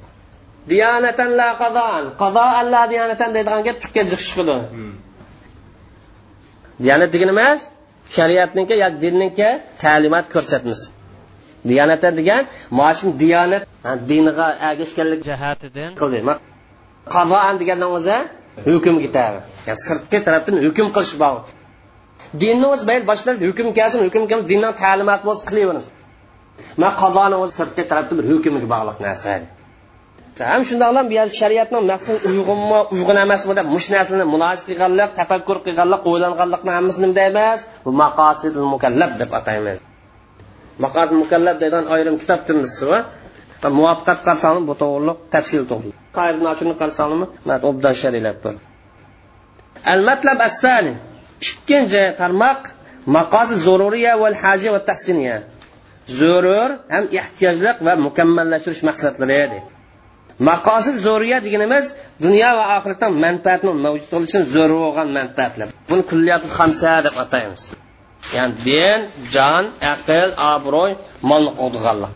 diyonatan la qazon qazo alla diyonatan deydigan gap tukka jiq chiqadi diyonat degani emas shariatniki yoki dinniki ta'limot ko'rsatmasi diyonatan degan mana shu diyonat diniga ergashganlik jihatidan. Qildi qazoan degandan o'zi hukm ketadi ya'ni sirtqi tarafdan hukm qilish bor. Dinni o'zi mayli boshlar hukm kelsin hukm kelsin dinning ta'limoti bo'lsa qilaveramiz man qazoni o'zi sirtqi tarafdan bir hukmga bog'liq narsa. Ham shundoqlam bu yer shariatni maqsad uyg'unmi uyg'un emasmi deb mush narsani mulohiza qilganlik tafakkur qilganlik o'ylanganlikni hammasini deymiz bu maqosidul mukallab deb ataymiz maqosid mukallab degan ayrim kitob turmisi va muvaqqat qarsalim bu to'g'riliq tafsil to'g'ri. Qoidani ochini qarsangiz obdan sharilab tur al matlab as-sani. Ikkinchi tarmoq maqosi zururiya va haji va tahsiniya. Zurur ham ehtiyojliq va mukammallashtirish maqsadlari edi. Maqosid zo'riya deganimiz dunyo va oxiratda manfaatni mavjud qilishi zo'r bo'lgan manfaatlar. Buni kulliyatul hamsa deb ataymiz. Ya'ni din jon aql obro'y molni qo'g'diganlik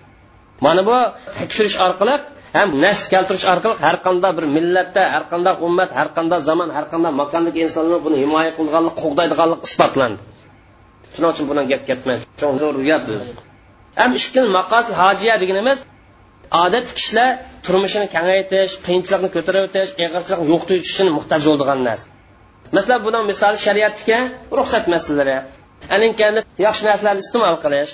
mana bu tekshirish orqali ham nas keltirish orqali har qanday bir millatda har qanday ummat har qanday zamon har qanday makondagi insonlar buni himoya qilganlik qo'g'daydiganlik isbotlandi. Shuning uchun bundan gap ketmaydi. Ham ikkinchi maqos hojiya deganimiz odat kishilar turmushini kengaytirish qiyinchilikni ko'tarib o'tish ig'irchilikni uchun muhtoj bo'ldigan narsa masalan buni misoli shariatga ruxsat masalalari. Aninkanda yaxshi narsalarni iste'mol qilish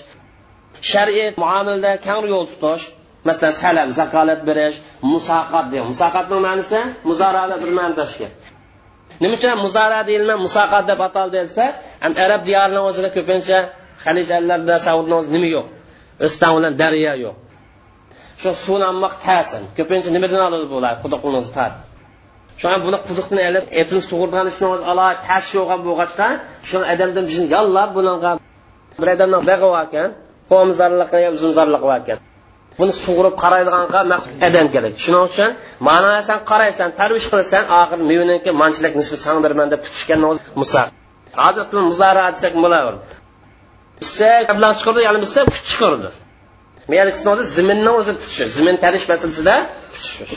shar'iy muomilada kang yo'l tutish masalan salal zakolat berish musaqat deydi musaqatning ma'nosi muzorada bir ma'no tashkil nima uchun muzara deyilma musaqat deb ataldi desa arab diyorining o'zida ko'pincha halijalarda saudni o'zi nima yo'q? O'stan bilan daryo yo'q. Shu suvni ammoq ta'sin. Ko'pincha nimadan oladi bular quduqni tat shuni buni quduqni ilib etini sug'urgan ishni o'zi alohida tas yo'g'an bo'lg'achqa shu odamdan bizni yollab bunaqa bir odamni beg'i ekan qo'mzorliq bor ekan buni sug'urib qaraydiganqa maqsad adam kerak. Shuning uchun mana san qaraysan tarvish qilsan oxiri mevaniki manchilik nisbi san deb tutishgan musa. Hozir muzara desak bo'laverdi. Bitsa mablag' chiqardi yana bitsa kuch chiqardi meyalisini o'zi ziminni o'zi tutishi zimin tarish masalasida tutishish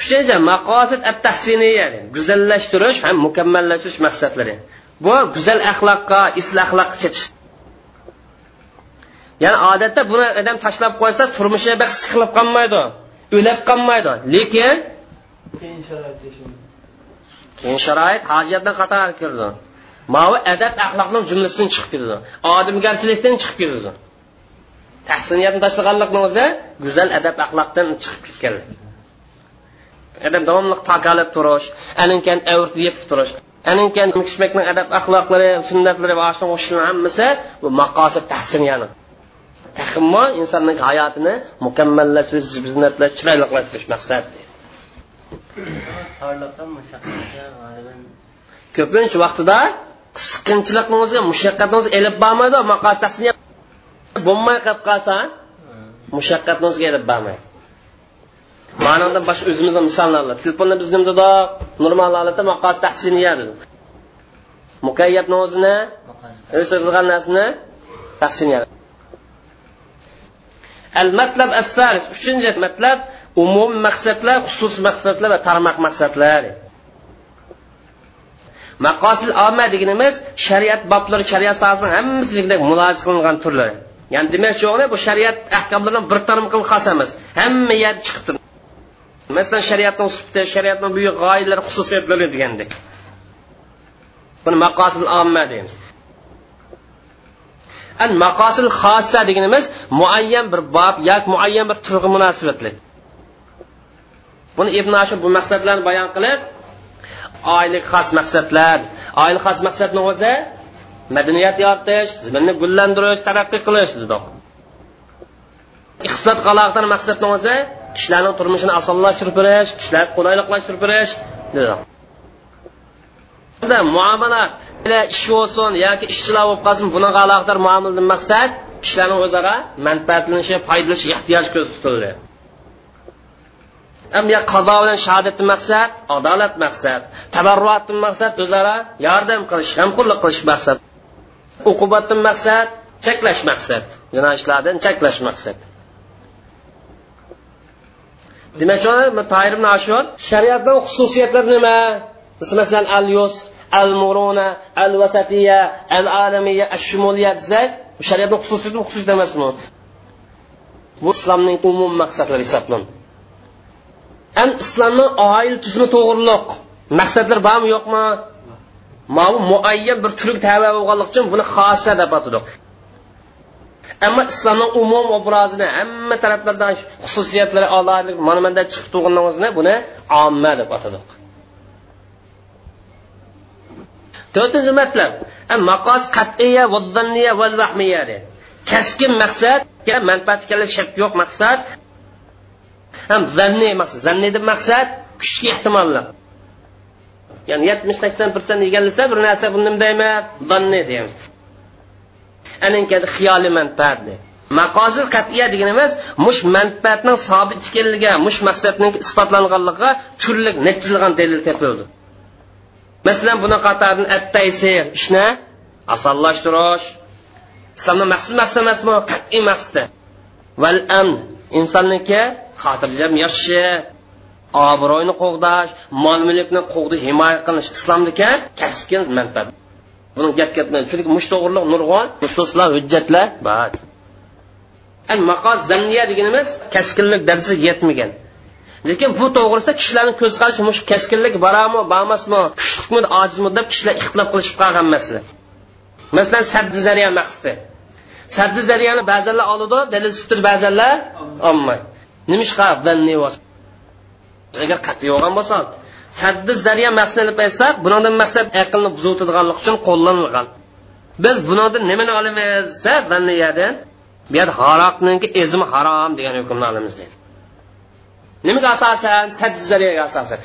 uchinchi maqosid at tahsiniya go'zallashtirish ham mukammallashtirish maqsadlari. Bu go'zal axloqqa isl axloqqa chetish. Ya'ni odatda buni odam tashlab qo'ysa turmushi bir siqilib qolmaydi. O'lab qolmaydi. Lekin qiyin sharoit hojatdan qator kirdi. Mavi adab axloqning jumlasidan chiqib ketadi odamgarchilikdan chiqib ketadi tahsiniyatni tashlaganlikni o'zi go'zal adab axloqdan chiqib ketgan adam davomli pakalib turish aninkan avrt yeb turish aninkan kishmakning adab axloqlari sunnatlari va ashna o'shalar hammasi bu maqosid tahsiniyani tahimmo insonning hayotini mukammallashtirish ziynatlash chiroylilashtirish maqsad ko'pincha vaqtida qisqinchilikni o'zi mushaqqatni o'zi elib bormaydi maqosid tahsiniya bo'lmay qolib qolsa mushaqqatni o'ziga elib bormaydi ma'nodan boshqa o'zimizni misollarla telefonni biz nima dedik normal holatda maqos tahsiniya dedik mukayyabni o'zini o'sirdigan narsani tahsiniya al matlab as salis uchinchi matlab umum maqsadlar xusus maqsadlar va tarmoq maqsadlar maqosil omma deganimiz shariat boblari shariat sohasini hammasida mulohaza qilingan turlari ya'ni demakchi bu shariat ahkomlaridan bir tarmoqli xos emas hamma yerda chiqib masalan shariatni sufti shariatning buyuk g'oyalari xususiyatlari degandek. Buni maqosil omma deymiz. Al maqosil xossa deganimiz muayyan bir bob yoki muayyan bir turg'i munosibatli buni ibn ashur bu maqsadlarni bayon qilib oylik xos maqsadlar oylik xos maqsadni o'zi madaniyat yoritish zaminni gullantirish taraqqiy qilish dedik. Iqtisod aloqador maqsadni o'zi kishilarning turmushini osonlashtirib berish kishilarga qulayliqlashtirib berish dedi. Muomala ish bo'lsin yoki ishchilar bo'lib qolsin bunaqa aloqador muomaladan maqsad kishilarni o'zaro manfaatlanishi foydalanishi ehtiyoj ko'zda tutildi amya qazo bilan shahodatni maqsad adolat maqsad tabarruatni maqsad o'zaro yordam qilish g'amxo'rlik qilish maqsad uqubatni maqsad cheklash maqsad gunoh ishlardan cheklash maqsad. Demak toir ibn ashur? Shariatdan xususiyatlari nima? Masalan al yus al muruna al vasatiya al alamiya al shumuliya desak shariatning xususiyati xususiyat emasmi? Bu islomning umum maqsadlari hisoblanadi. Ham islomni oil tuzumi to'g'riliq. Maqsadlar bormi yo'qmi? Mana muayyan bir turk tava bo'lganligi uchun buni xosa deb atadik ammo islomning umum obrazini hamma taraflardan xususiyatlari alohida mana bunda chiqib turgandan o'zini buni omma deb atadik to'rtinchi matlab maqos qat'iya va va vahmiya kaskin maqsad manfaat kelib shak yo'q maqsad. Ham zanniy maqsad zanniy deb maqsad kuchli ehtimollar ya'ni yetmish sakson persent egallasa bir narsa bu nima deymiz donni deymiz. Aninkadi xiyoliy manfaat deydi maqosid qat'iya deganimiz mush manfaatning sobit ekanligiga mush maqsadning isbotlanganligiga turli nechilgan dalil topildi masalan buni qatoridan attaysir ishni osonlashtirish islomni maqsad maqsad emasmi? Qat'iy maqsadi val am insonniki xotirjam yashashi obro'yni qo'g'dash mol mulkni qo'g'dash himoya qilish. Islomniki kaskin manfaat. Buni gap ketmaydi chunki mush to'g'riliq nurg'on nususlar hujjatlar bor. Maqos zanniya deganimiz kaskinlik darajasiga yetmagan. Lekin bu to'g'risida kishilarni ko'z qarashi mush kaskinlik borami bormasmi kuchlikmi ojizmi deb kishilar ixtilof qilishib qolgan masala. Masalan saddi zariya maqsadi. Saddi zariyani ba'zanlar oladi dalil sutdi ba'zanlar olmaydi. Nima ishqa agar qat'iy bo'lgan bo'lsa saddi zariya maqsadini aytsak bunodan maqsad aqlni buzuvtadiganlik uchun qo'llanilgan. Biz bunodan nimani olamiz desa zanniyadan bu yerda haroqninki ezmi harom degan hukmni olamiz deydi. Nimaga asosan? Saddi zariyaga asosan.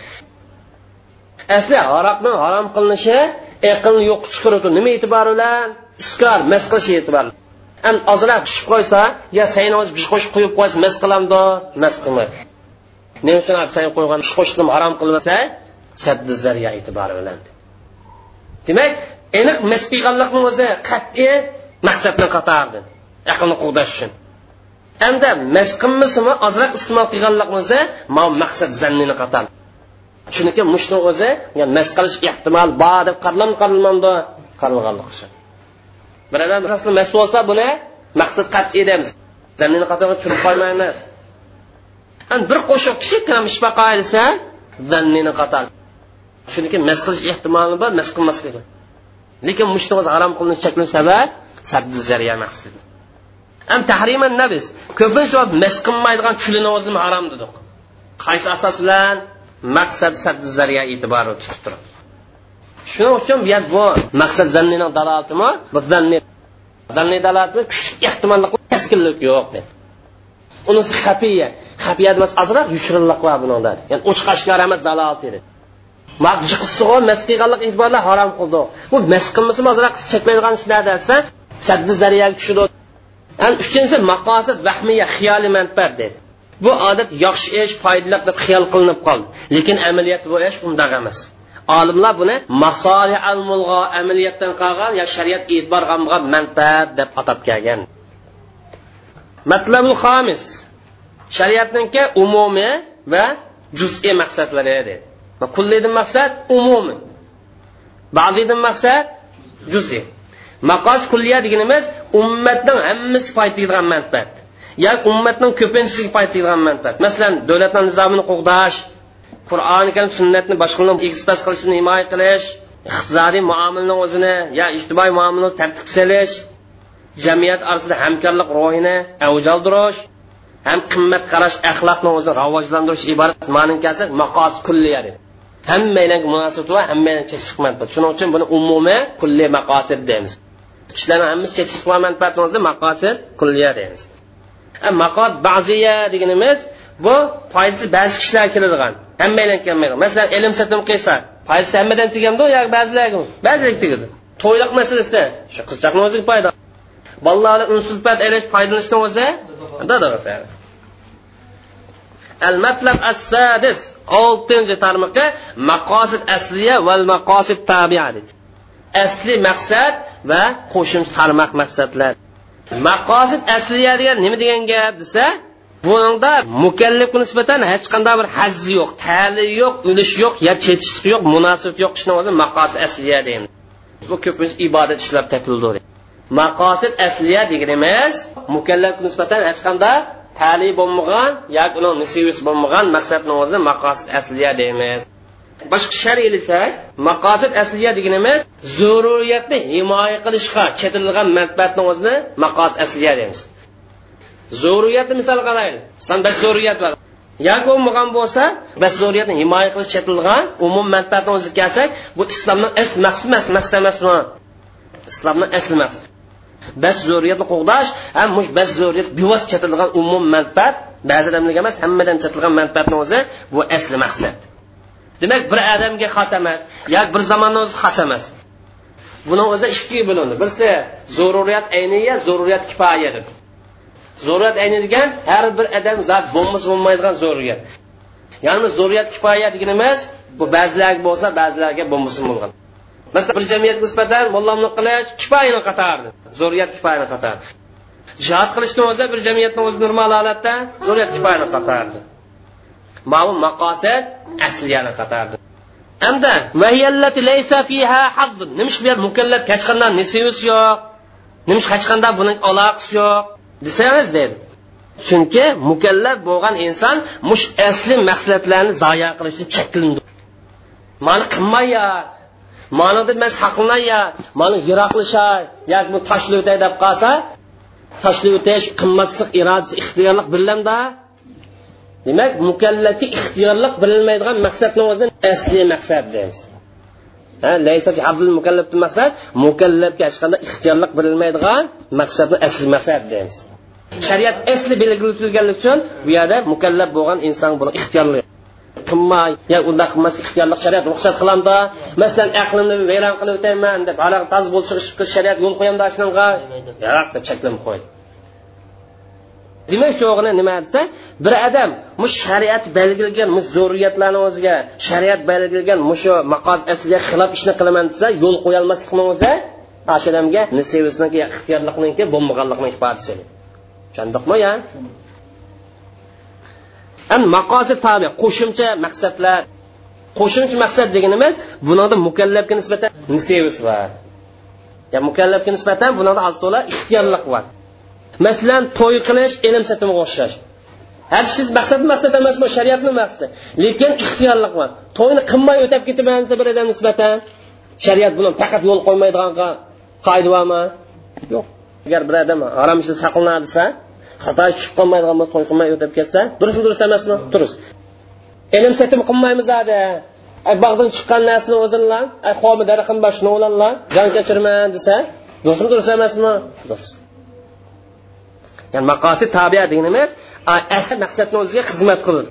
Asli haroqni harom qilinishi aqlni yo'q chiqaradi nima e'tibor bilan? Iskor mas qilish e'tibor. An ozroq pishib qo'ysa yo sayni o'zi pish qo'shib qo'yib qo'ysa mas qilamdi mas qilmaydi. Nima uchun sen qo'ygan ish qo'shishni harom qilmasa saddi zariya e'tibori bilan. Demak aniq mas qilganlikni o'zi qat'iy maqsadni qatordi aqlni quvdash uchun. Hamda mas qilmasimi ozroq iste'mol qilganlik o'zi maqsad zannini qatar chunki mushni o'zi mas qilish ehtimol bor deb qarlam qaralmamdi qaralganlik uchun. Bir odam rasli mas bo'lsa buni maqsad qat'iy deymiz. Zannini qatorga tushirib qo'ymaymiz. Bir qo'shiq kishi mishbaqa qilsa zannini qatar. chunki mas qilish ehtimoli bor mas qilmasligi lekin mushni harom qilinish chekli sabab sabzi zariya maqsadi Am tahriman nabis ko'pincha mas qilmaydigan chulini o'zi harom dedik. Qaysi asos bilan? Maqsad saddi zariya e'tibori tutib turadi. Shuning uchun bu bu maqsad zannini dalolatimi? Bu zanni zanni dalolati kuchli ehtimollik keskinlik yo'q deb unisi xafiya. Xafiya emas ozroq yushrinliq bor bunida ya'ni ochiq oshkor emas dalolat edi jiqisigo mas qilganlik e'tiborlar harom qildi. Bu mas qilmasa ozroq cheklaydigan ishlar desa saddi zariyaga yani uchinchisi maqosid vahmiya xiyoliy manfaat dedi bu odat yaxshi ish foydali deb xiyol qilinib qoldi. Lekin amaliyat bu ish undaq emas. Olimlar buni masoli al mulg'o amaliyotdan qolgan yo shariat e'tibor qilmagan manfaat deb atab kelgan. Matlabul xomis shariatniki umumiy va juz'iy maqsadlari dedi kullidan maqsad umumiy ba'zidan maqsad juz'iy maqos kulliya deganimiz ummatning hammasi foyda manfaat. Yoki ummatning ko'pinchisiga foyda tegadigan manfaat. Masalan davlatni nizomini qo'g'dash qur'oni karim sunnatni boshqalarni egizpas qilishni himoya qilish iqtisodiy muomalani o'zini yo ijtimoiy muomalani tartib solish jamiyat orasida hamkorlik ruhini avjaldirish ham qimmat qarash axloqni o'zini rivojlantirish iborat ma'ninkasi maqos kulliya deb. Hammalarga munosib va hammalarga cheksiz manfaat shuning uchun buni umumiy kulli maqosid deymiz. Kishilarni hammasi cheksiz manfaatni o'zida maqosid kulliya deymiz. Maqos ba'ziya deganimiz bu foydasi ba'zi kishilarga keladigan. Hammalar kelmaydi. Masalan ilm satim qilsa foydasi hammadan tegamdi yo ba'zilarga ba'zilarga tegadi. To'yliq masalasi. Shu qizchaqni o'ziga foyda. Bolalarni unsulpat elish foydalanishni o'zi al matlab as sadis oltinchi tarmoqqa maqosid asliya val maqosid tabia asli maqsad va qo'shimcha tarmoq maqsadlar. Maqosid asliya degan nima degan gap desa buningda mukallafga nisbatan hech qanday bir hazzi yo'q tali yo'q ulush yo'q ya chetishlik yo'q munosib yo'q ishni maqosid asliya deymiz bu ko'pincha ibodat ishlar topildi. Maqosid asliya deganimiz mukallafga nisbatan hech qanday tali bo'lmagan yoki uning nisibisi bo'lmagan maqsadni o'zi maqosid asliya deymiz. Boshqa sharilisak maqosid asliya deganimiz zururiyatni himoya qilishga chetilgan manfaatni o'zini maqosid asliya deymiz. Zururiyatni misol qilaylik san bas zururiyat bor. Yoki bo'lmagan bo'lsa bas zururiyatni himoya qilish chetilgan umum manfaatni o'zi kelsak bu islomning asl maqsadi emas maqsad emasmi islomning asli maqsad. Bas zo'riyatni qo'g'dash ham mush bas zo'riyat bevos chatilgan umum manfaat. Ba'zi odamlarga emas hammadan chatilgan manfaatni o'zi bu asli maqsad. Demak bir odamga xos emas yoki bir zamonni o'zi xos emas. Buni o'zi ikkiga bo'lindi. Birsi zaruriyat ayniya zaruriyat kifoya deb zaruriyat ayni degan har bir odam zot bo'lmasa bo'lmaydigan zaruriyat ya'ni zaruriyat kifoya deganimiz bu ba'zilarga bo'lsa ba'zilarga bo'lmasin bo'lgan. Masalan bir jamiyatga nisbatan mollamlik qilish kifoyani qatori zo'riyat kifoyani qatori jihod qilishni o'zi bir jamiyatni o'zi normal holatda zo'riyat kifoyani qatori ma'lum maqosid asliyani qatori hamda nimish bu mukallaf hech qanday nisiyus yo'q? Nimish hech qanday buning aloqasi yo'q? Desangiz deydi chunki mukallaf bo'lgan inson mush asli maqsadlarni zoya qilishni cheklandi. Mani qilmaya manida man saqlanaya mani yiroqlashay yoki bu tashlab o'tay deb qolsa tashlab o'tish qilmaslik irodasi ixtiyorlik bilimda demak mukallafga ixtiyorlik bilinmaydigan maqsadni o'zini asli maqsad deymiz. Mukallabni maqsad mukallabga hech qanday ixtiyorlik berilmaydigan maqsadni asli maqsad deymiz. Shariat asli belgilatilganligi uchun bu yerda mukallaf bo'lgan inson buni ixtiyorli qilmay yo unday qilmaslik ixtiyorlik shariat ruxsat qilamda. Masalan aqlimni vayron qilib o'tayman deb haligi toz bo'lishi shariat yo'l qo'yamda shunaqa yo'q deb cheklanib qo'ydi. Demak shu nima desa bir odam mush shariat belgilagan mush zo'riyatlarni o'ziga shariat belgilagan mushu maqoz asliga xilof ishni qilaman desa yo'l qo'yolmaslikni o'zi shu odamga nisevsniki ixtiyorlikniki bo'lmaganlikni ifodasi tushundikmi ya? Maqosid tabi qo'shimcha maqsadlar. Qo'shimcha maqsad deganimiz bunida mukallafga nisbatan nisevs bor ya mukallafga nisbatan bunida oz to'la ixtiyorlik bor masalan to'y qilish ilm satimga o'xshash. Har siz maqsad maqsad emas bu shariatni maqsadi. Lekin ixtiyorlik bor to'yni qilmay o'tab ketaman desa bir odam nisbatan. Shariat buni faqat yo'l qo'ymaydigan qoida bormi yo'q. Agar bir odam harom ishda saqlanadi desa xato tushib qolmaydigan bo'lsa to'y qilmay o'tab ketsa durustmi durust emasmi? Durust. Ilm setim qilmaymiz adi bog'dan chiqqan narsani o'zinglar xomi daraxtim boshini shuni o'lanlar. Jon kechirman desa durustmi durust emasmi? Durust. Ya'ni maqosid tabiya deganimiz asl maqsadni o'ziga xizmat qiladi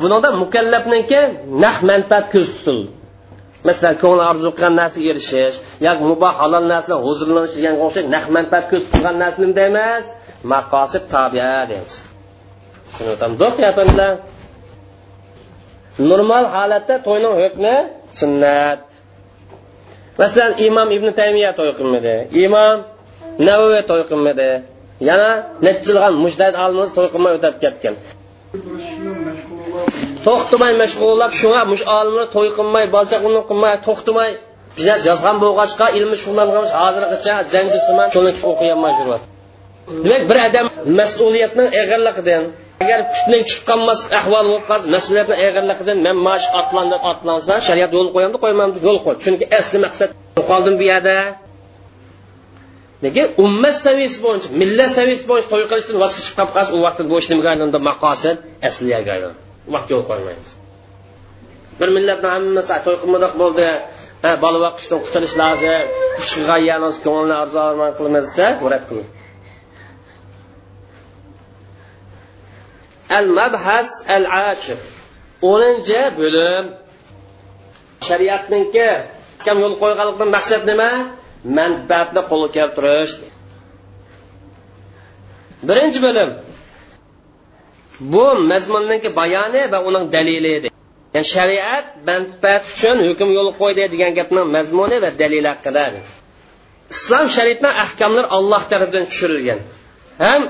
bunida mukallafniki naq manfaat ko'z tutildi. Masalan ko'ngli orzu qilgan narsaga erishish yoki muboh halol narsalar huzurlanish deganga o'xshab naq manfaat ko'z tutilgan narsa nima deymiz maqosid tabiya deymiz tushunayotamiz normal holatda to'yning hukmi sunnat. Masalan imom ibn taymiya to'y qilmadi. Imom navoiy to'y qilmadi. Yana necha yilg'an mushtahid olimimiz to'y qilmay o'tib ketgan. To'xtamay mashg'ullab shunga mush olimlar to'y qilmay balchaqni qilmay to'xtamay biz yozgan bo'lg'achqa ilmi shug'ullangan hozirgacha zanjirsimon shuni o'qiyolmay yuryapti demak bir odam mas'uliyatni og'irligidan agar fitnaga tushib qolmas ahvol bo'lib qolsa mas'uliyatni men man mash deb otlansa shariat yo'l qo'yamdi qo'ymaymiz yo'l qo'y. Chunki asli maqsad qoldim bu yerda. Lekin ummat saviyasi bo'yicha millat saviyasi bo'yicha to'y qilishdan voz kechib qolib qolsa u vaqtda bu ish nimaga aylandi maqosid asliyaga aylandi. U vaqt yo'l qo'ymaymiz. Bir millatni hammasi to'y qilmadoq bo'ldi bola vaqishdan qutulish lozim kuch qilgan ko'ngilni orzu armon qilmasa rad qiling al mabhas al ashir o'ninchi bo'lim. Shariatniki kam yo'l qo'yganlikdan maqsad nima? Manfaatni qo'lga keltirish. Birinchi bo'lim. Bu mazmunniki bayoni va uning dalili edi. Ya'ni shariat manfaat uchun hukm yo'l qo'ydi degan gapning mazmuni va dalili haqida. Islom shariatni ahkomlar alloh tarafidan tushirilgan. Ham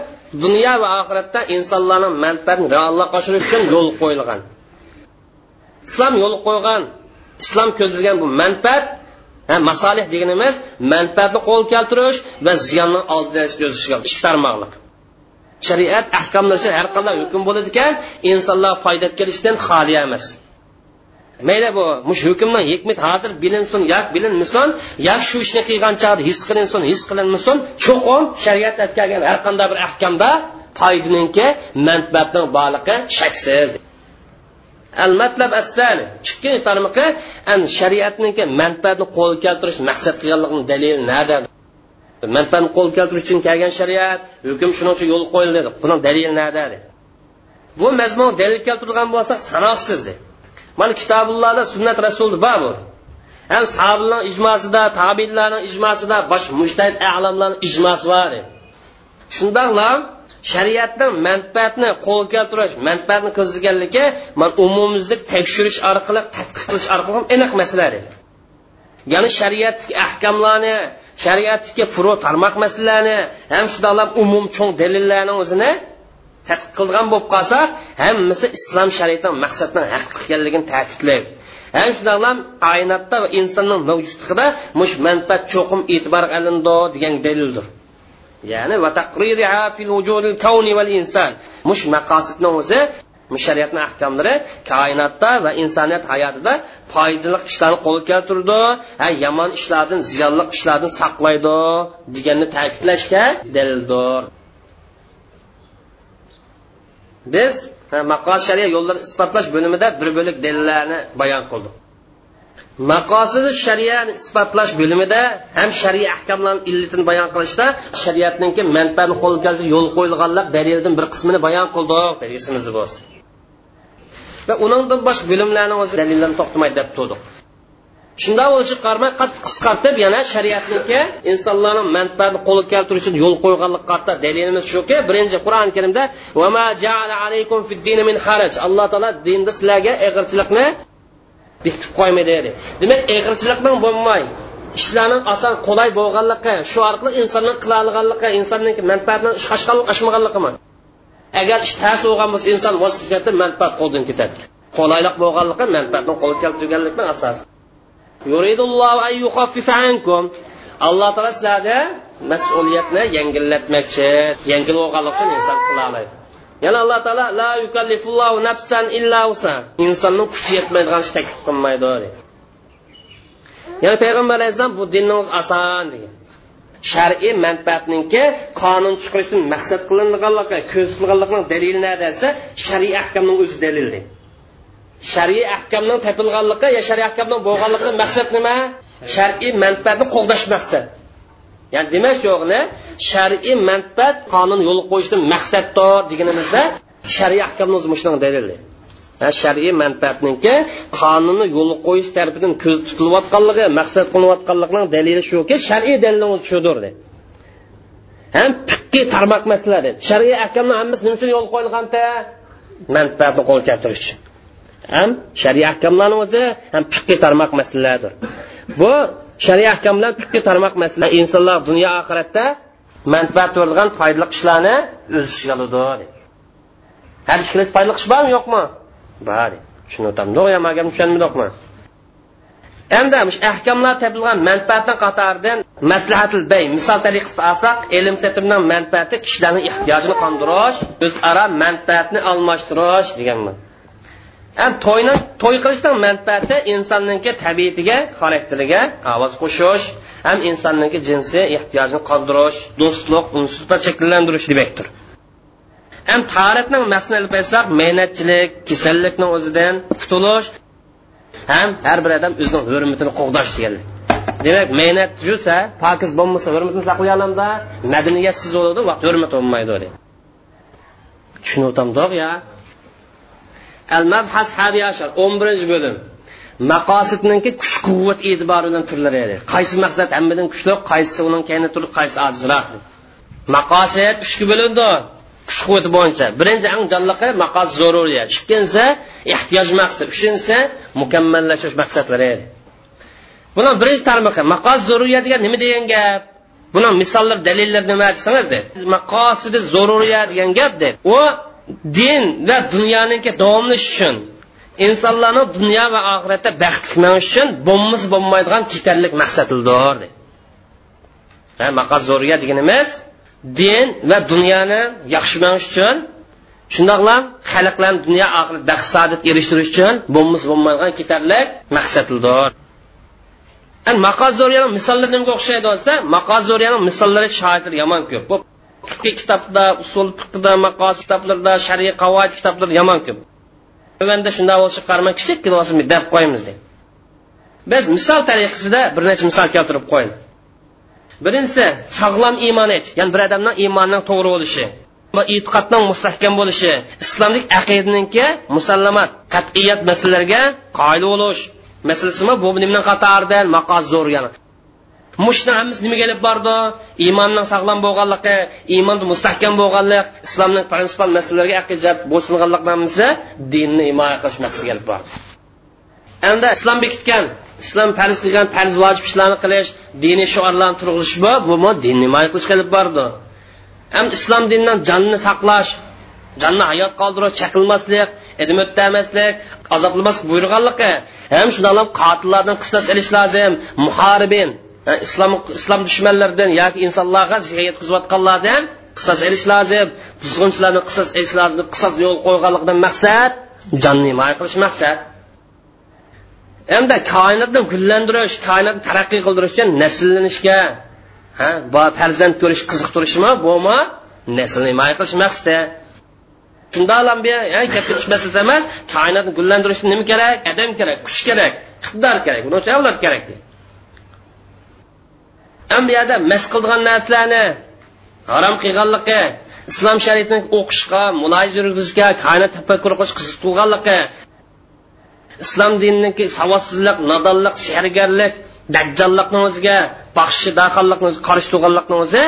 dunyo va oxiratda insonlarning manfaatini reallikqa oshirish uchun yo'l qo'yilgan. Islom yo'l qo'ygan islom ko'zlagan bu manfaat masolih deganimiz manfaatni qo'l keltirish va ziyonni oldini ikki tarmoqliq shariat ahkomlari har qanday hukm bo'ladi ekan insonlar foyda kelishdan xoli emas. Mayli bu mush hukmning hikmat hozir bilinsin yak bilinmasin yak shu ishni qilgan chog'da his qilinsin his qilinmasin cho'qon shariat aytgan har qanday bir ahkamda foydaninki manfaatning borligi shaksiz. Al matlab assali ikkinchi tarmoqi an shariatniki manfaatni qo'lga keltirish maqsad qilganligini dalili nada? Manfaatni qo'lga keltirish uchun kelgan shariat hukm shuning uchun yo'l qo'yildi buni dalili nada? Bu mazmun dalil keltirilgan bo'lsa sanoqsiz mana kitobullohda sunnat rasulni bor bu. Ham sahobalarning ijmosida tabiinlarning ijmosida boshqa mushtahid alamlarning ijmosi bor. Shundoqla shariatning manfaatni qo'lga keltirish manfaatni ko'zlaganligi man umumizlik tekshirish orqali tadqiq qilish orqali aniq masala ya'ni shariatdagi ahkamlarni shariatdagi furu tarmoq masalalarni ham shundoqlab umum cho'ng dalillarni o'zini tadqiq qilgan bo'lib qolsak hammasi islom shariatining maqsadning haqiqatligini ekanligini ta'kidlaydi. Ham shundoqlam koinotda va insonning mavjudligida mush manfaat cho'qim e'tibor qilindi degan dalildir. Ya'ni va taqririha fil vujudil kavni val inson mush maqosidni o'zi shariatni ahkomlari koinotda va insoniyat hayotida foydali ishlarni qo'lga keltirdi yomon ishlardan ziyonli ishlardan saqlaydi deganni ta'kidlashga dalildir. Biz maqos shariat yo'llarini isbotlash bo'limida bir bo'lik dalillarni bayon qildik. Maqosidi shariatni isbotlash bo'limida ham shariy ahkomlarni illatini bayon qilishda shariatniki manfaatni qo'lga keltirib yo'l qo'yilganlar dalildan bir qismini bayon qildik esimizda bo'lsin va undan boshqa bilimlarni o'zi dalillarni to'xtamay deb turdik. Shundoq bo'lishiga qaramay qattiq qisqartib yana shariatniki insonlarni manfaatini qo'lga keltirish uchun yo'l qo'yganlik qarta. Dalilimiz shuki birinchi qur'oni karimda alloh taolo dinda sizlarga ig'irchilikni bekitib qo'ymaydi dedi. Demak eg'irchilikning bo'lmay ishlarning oson qulay bo'lganligi shu orqali insonning qila olganligi insonning manfaatini oshmaganligimi agar ish tas bo'lgan bo'lsa inson voz kechadi manfaat qo'ldan ketadi. Qulaylik bo'lganligi manfaatni qo'lga keltirganlikni asosi alloh taolo sizlarga mas'uliyatni yengillatmoqchi yengil bo'lganlik uchun inson qila oladi yana alloh taolo la yukallifullohu nafsan illa usa insonni kuchi yetmaydigan ish taklif qilmaydi yana payg'ambar alayhissalom bu dinni oson degan shar'iy manfaatninki qonun chiqarishdan maqsad qilinganligi ko'zlanganlikning dalili nima desa shar'iy ahkamning o'zi dalildi shar'iy ahkamning topilganligi yo shar'iy ahkamning bo'lganligi maqsad nima? Shar'iy manfaatni qo'llash maqsad. Ya'ni demak yo'qni shar'iy manfaat qonun yo'l qo'yishdan maqsaddir deganimizda shar'iy ahkamni o'zi shunaqa dalili shar'iy manfaatniki qonunni yo'l qo'yish tarafidan ko'z tutilayotganligi maqsad qilinayotganligining dalili shuki shar'iy dalilimiz shudir ham fiqqiy tarmoq masalalar shar'iy ahkamni hammasi nima uchun yo'l qo'yilganda? Manfaatni qo'lga keltirish uchun. Ham shariy ahkamlarni o'zi ham fiqiy tarmoq masalalardir bu shariy ahkamlar fiqiy tarmoq masala insonlar dunyo oxiratda manfaat bo'lgan foydali ishlarni o'z ichiga oladi. Har ish foydali ish bormi yo'qmi? Bor. Tushunayotgan to'g'ri magar tushunmadikmi? Endi ahkamlar topilgan manfaatni qatoridan maslahatil bay misol tariqasida olsak ilm setimning manfaati kishilarning ehtiyojini qondirish o'zaro manfaatni almashtirish deganman. To'yni to'y qilishdan manfaati insonniki tabiatiga xarakteriga ovoz qo'shish ham insonniki jinsiy ehtiyojini qondirish do'stlik unsuhbat shakllantirish demakdir ham tarixning maqsadini ilib mehnatchilik kasallikni o'zidan qutulish ham har bir odam o'zining hurmatini qo'g'dash deganlik. Demak mehnat yursa pokiz bo'lmasa hurmatini saqlay olamda madaniyatsiz bo'ladi vaqt hurmat bo'lmaydi tushunyaptimdoq ya. Al mabhas hadi ashar o'n birinchi bo'lim. Maqosidniki kuch quvvat e'tiboridan turlari edi qaysi maqsad hammadan kuchli qaysi uning kayni turib qaysi ojizroq maqosid uchga bo'lindi kuch quvvati bo'yicha. Birinchi ang jonliqi maqos zaruriyat ikkinchisi ehtiyoj maqsad. Uchinchisi mukammallashish maqsadlari edi. Buni birinchi tarmoqi maqos zaruriyat degan nima degan gap? Buni misollar dalillar nima desangiz maqosidi zaruriyat degan gap deb. U din va dunyoniki davomlash uchun insonlarni dunyo va oxiratda baxtli manish uchun bo'lmas bo'lmaydigan ketarlik maqsadildir maqos zaruriyat deganimiz din va dunyoni yaxshi uchun shundoqla xalqlarni dunyo oxirat baxt saodat erishtirish uchun bo'lmas bo'lmaydigan ketarlik maqsadildir maqoz zo'riyani misollar nimaga o'xshaydi bo'lsa maqoz zo'riyani misollari shoirlar yomon ko'p. Bu kitobda usul fiqida maqos kitoblarda shariy qavoid kitoblar yomon ko'p. Tovanda shunday bo'lsa qaramay kichikgina bo'lsin deb qo'yamiz deydi biz misol tariqasida bir necha misol keltirib qo'ying. Birinchisi sog'lom iymon et ya'ni bir odamning iymonining to'g'ri bo'lishi va e'tiqodning mustahkam bo'lishi islomlik aqidaniki musallamat qat'iyat masalalarga qoyil bo'lish. Masalasimi? Bu nimadan qatoridan maqos zo'r yana mushni hammasi nimaga olib bordi? Iymonning sog'lom bo'lganligi iymonni mustahkam bo'lganlik islomning prinsipal masalalarga aqida bo'ysunganlik hammasi dinni himoya qilish maqsadiga olib bordi. Endi islom bekitgan islom farz qilgan farz vojib ishlarni qilish diniy shiorlarni turg'izish bu bumi dinni himoya qilishga olib bordi. Ham islom dinidan jonni saqlash jonni hayot qoldirish chaqilmaslik edim o'tamaslik azoblamaslik buyurganligi ham shundoq qotillardan qisas ilish lozim muharibin. Islom islom dushmanlaridan yoki insonlarga ziyon yetkazayotganlardan qisas ilish lozim. Buzg'unchilarni qisas ilish lozim qisas yo'l qo'yganlikdan maqsad jonni himoya qilish maqsad. Endi koinotni gullantirish koinotni taraqqiy qildirish uchun nasllanishga ha farzand ko'rish qiziqtirishmi bumi? Naslni himoya qilish maqsadi. Shundoqlam gap ketish masalasi emas koinotni gullantirishda nima kerak? Odam kerak kuch kerak iqtidor kerak bunachalar kerak. ham bu yerda mas qildigan narsalarni harom qilganligi islom shariatini o'qishga muloyiz yurgizishga koinot tafakkur qilish qiziqtirganligi islom diniki savodsizlik nodonlik sehrgarlik dajjollikni o'ziga baxshi daxillikni o'zi qarshi turganlikni o'zi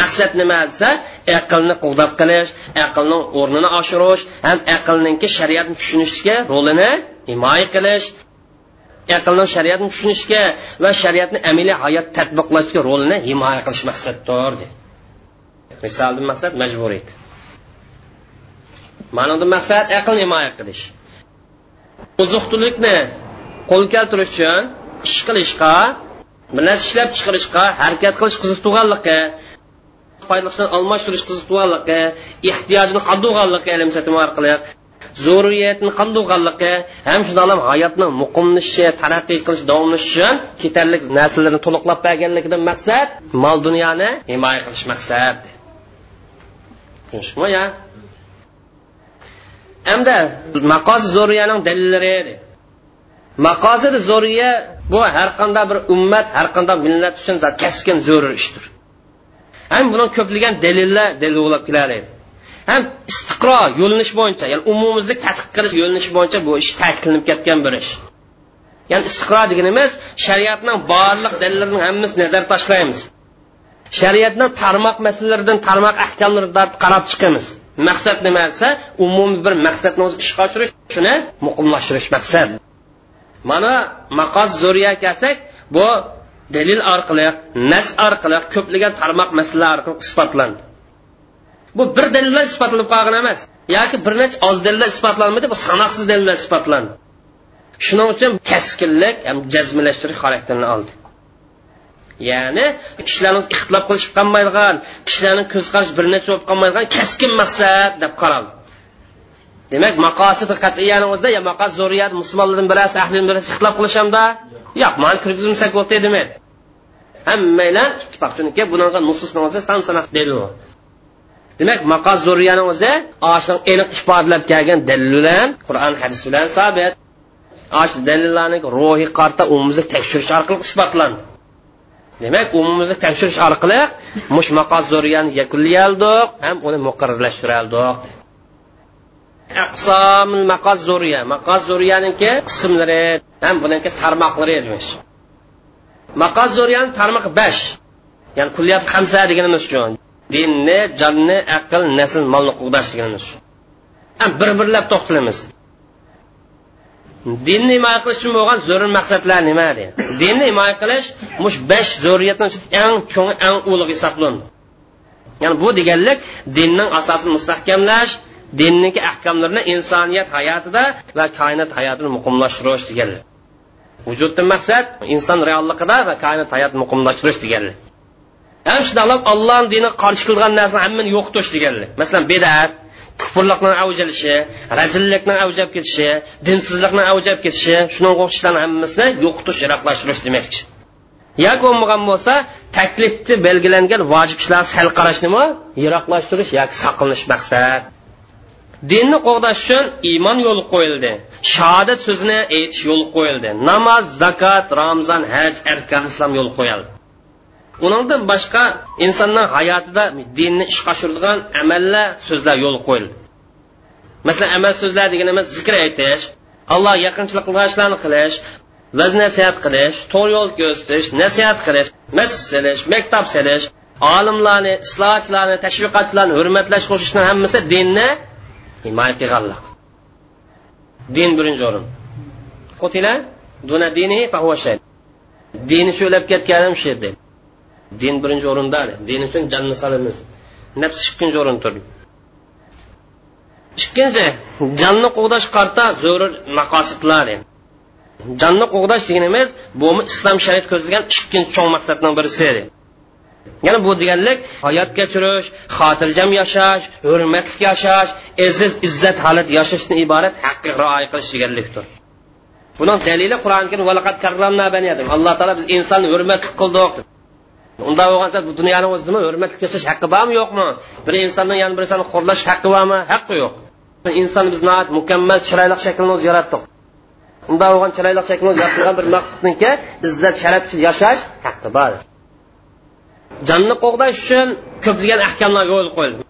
maqsad nima desa aqlni quvvat qilish aqlni o'rnini oshirish ham aqlninki shariatni tushunishga rolini himoya qilish. Aqlni shariatni tushunishga va shariatni amaliy hayot tadbiqlashga rolini himoya qilish maqsaddir misoldan maqsad majburiyat ma'noda maqsad aqlni himoya qilish. Oziq tulikni qo'l keltirish uchun ish qilishga bir narsa ishlab chiqarishga harakat qilish qiziqtirganligi foydasini almashtirish qiziqtirganligi ehtiyojini qando'g'anligi ilm satim orqali zo'riyatni qando'g'anligi ham shundoq hayotni muqimlishi taraqqiy qilish davomlashishi uchun ketarlik narsalarni to'liqlab berganligidan maqsad mol dunyoni himoya qilish maqsad. Tushunishmi ya? Hamda maqosi zo'riyaning dalillari maqosidi zo'riya bu har qanday bir ummat har qanday millat uchun keskin zo'r ishdir. Ham buni ko'plagan dalillar dalil bo'lib keladi ham istiqro yo'linish bo'yicha ya'ni umumizlik tadqiq qilish yo'linishi bo'yicha bu ish ta'kidlanib ketgan bir ish. Ya'ni istiqro deganimiz shariatning barliq dalillarini hammasini nazar tashlaymiz. Shariatning tarmoq masalalaridan tarmoq ahkomlaridan qarab chiqamiz. Maqsad nima desa umumiy bir maqsadni o'zi ishga oshirish shuni muqimlashtirish maqsad. Mana maqos zo'riya kelsak bu dalil orqali nas orqali ko'plagan tarmoq masalalar orqali isbotlandi. Bu bir dalillar isbotlanib qolgan emas. Yoki bir necha oz dalillar isbotlanmadi bu sanoqsiz dalillar isbotlandi shuning uchun kaskinlik ham jazmlashtirish xarakterini oldi. Ya'ni kishilarni ixtilof qilishib qolmaydigan kishilarni ko'z qarash bir necha bo'lib qolmaydigan keskin maqsad deb qaraldi. Demak maqosidi qat'iyani o'zida yo maqos zo'riyat musulmonlardan birasi ahlini birasi ixtilof qilishanda yo'q mani kirgizmasak bo'ldi demaydi hammanglar ittifoqchiniki bunaqa nususni o'zi san sanoq dalil demak maqos zo'riyani o'zi oshni aniq ifodalab kelgan dalil bilan qur'on hadis bilan sabit. Osh dalillarni ruhiy qarta umumizlik tekshirish orqali isbotlandi. Demak umumizlik tekshirish orqali mush maqos zo'riyani yakunlayoldik ham uni muqarrarlashtiroldik aqsomil maqoz zo'riya. Maqoz zo'riyaniki qismlari ham buniki tarmoqlari demiş maqoz zo'riyani tarmoqi besh. Ya'ni kulliyat hamsa deganimiz shu dinni jonni aql nasl molni qo'g'dash bir birlab to'xtalamiz. Dinni himoya qilish uchun bo'lgan zo'r maqsadlar nima deydi dinni himoya qilish mush besh zo'riyatni eng cho'ng eng ulug' hisoblanadi ya'ni bu deganlik dinning asosini mustahkamlash dinniki ahkomlarini insoniyat hayotida va koinot hayotini muqimlashtirish deganlik. Vujuddan maqsad inson realligida va koinot hayotini muqimlashtirish deganlik. Ham shundoq ollohni dini qarshi qilgan narsani hammani yo'qotish deganlar. Masalan bidat kufrlikni avjalishi razillikni avjab ketishi dinsizlikni avjab ketishi shunga o'xshashlarni hammasini yo'qotish yiroqlashtirish demakchi yoki bo'lmagan bo'lsa taklifni belgilangan vojib ishlar sal qarashnimi? Yiroqlashtirish yoki saqlanish maqsad. Dinni qo'g'dash uchun iymon yo'li qo'yildi. Shahodat so'zini aytish yo'li qo'yildi. Namoz zakot ramzon haj arkan islom yo'li qo'yildi. Uningdan boshqa insonning hayotida dinni ishga oshiradigan amallar so'zlar yo'l qo'yildi masalan amal so'zlar deganimiz zikr aytish alloh yaqinchilik qilgan ishlarni qilish vaz nasihat qilish to'g'ri yo'l ko'rsatish nasihat qilish masjid silish maktab silish olimlarni islohchilarni tashviqotchilarni hurmatlash qo'shishni hammasi dinni himoya qilganlik din birinchi o'rin. Qutila duna dini dini shu'lab ketganim shu dedi din birinchi o'rinda din uchun jonni solamiz nafs ikkinchi o'rinda turdi. Ikkinchi jonni qo'g'dash qarta zo'r maqosidlar jonni qo'g'dash deganimiz bu islom shariat ko'zlagan ikkinchi cho'ng maqsadning birisi ya'ni bu deganlik hayot kechirish xotirjam yashash hurmatli yashash aziz izzat holat yashashdan iborat haqqa rioya qilish deganlikdir. Buning dalili qur'oni karim alloh taolo biz insonni hurmatli qildik unda bo'lgancha bu dunyoni o'zida hurmatli qilish haqqi bormi yo'qmi? Bir insonni yana bir insonni xo'rlash haqqi bormi? Haqqi yo'q. Inson biz mukammal chiroyli shaklni o'zi yaratdik unda bo'lgan chiroyli shaklni yaratilgan bir maqsadniki izzat sharaf uchun yashash haqqi bor. Jonni qo'g'dash uchun ko'plagan ahkamlar yo'l qo'yildi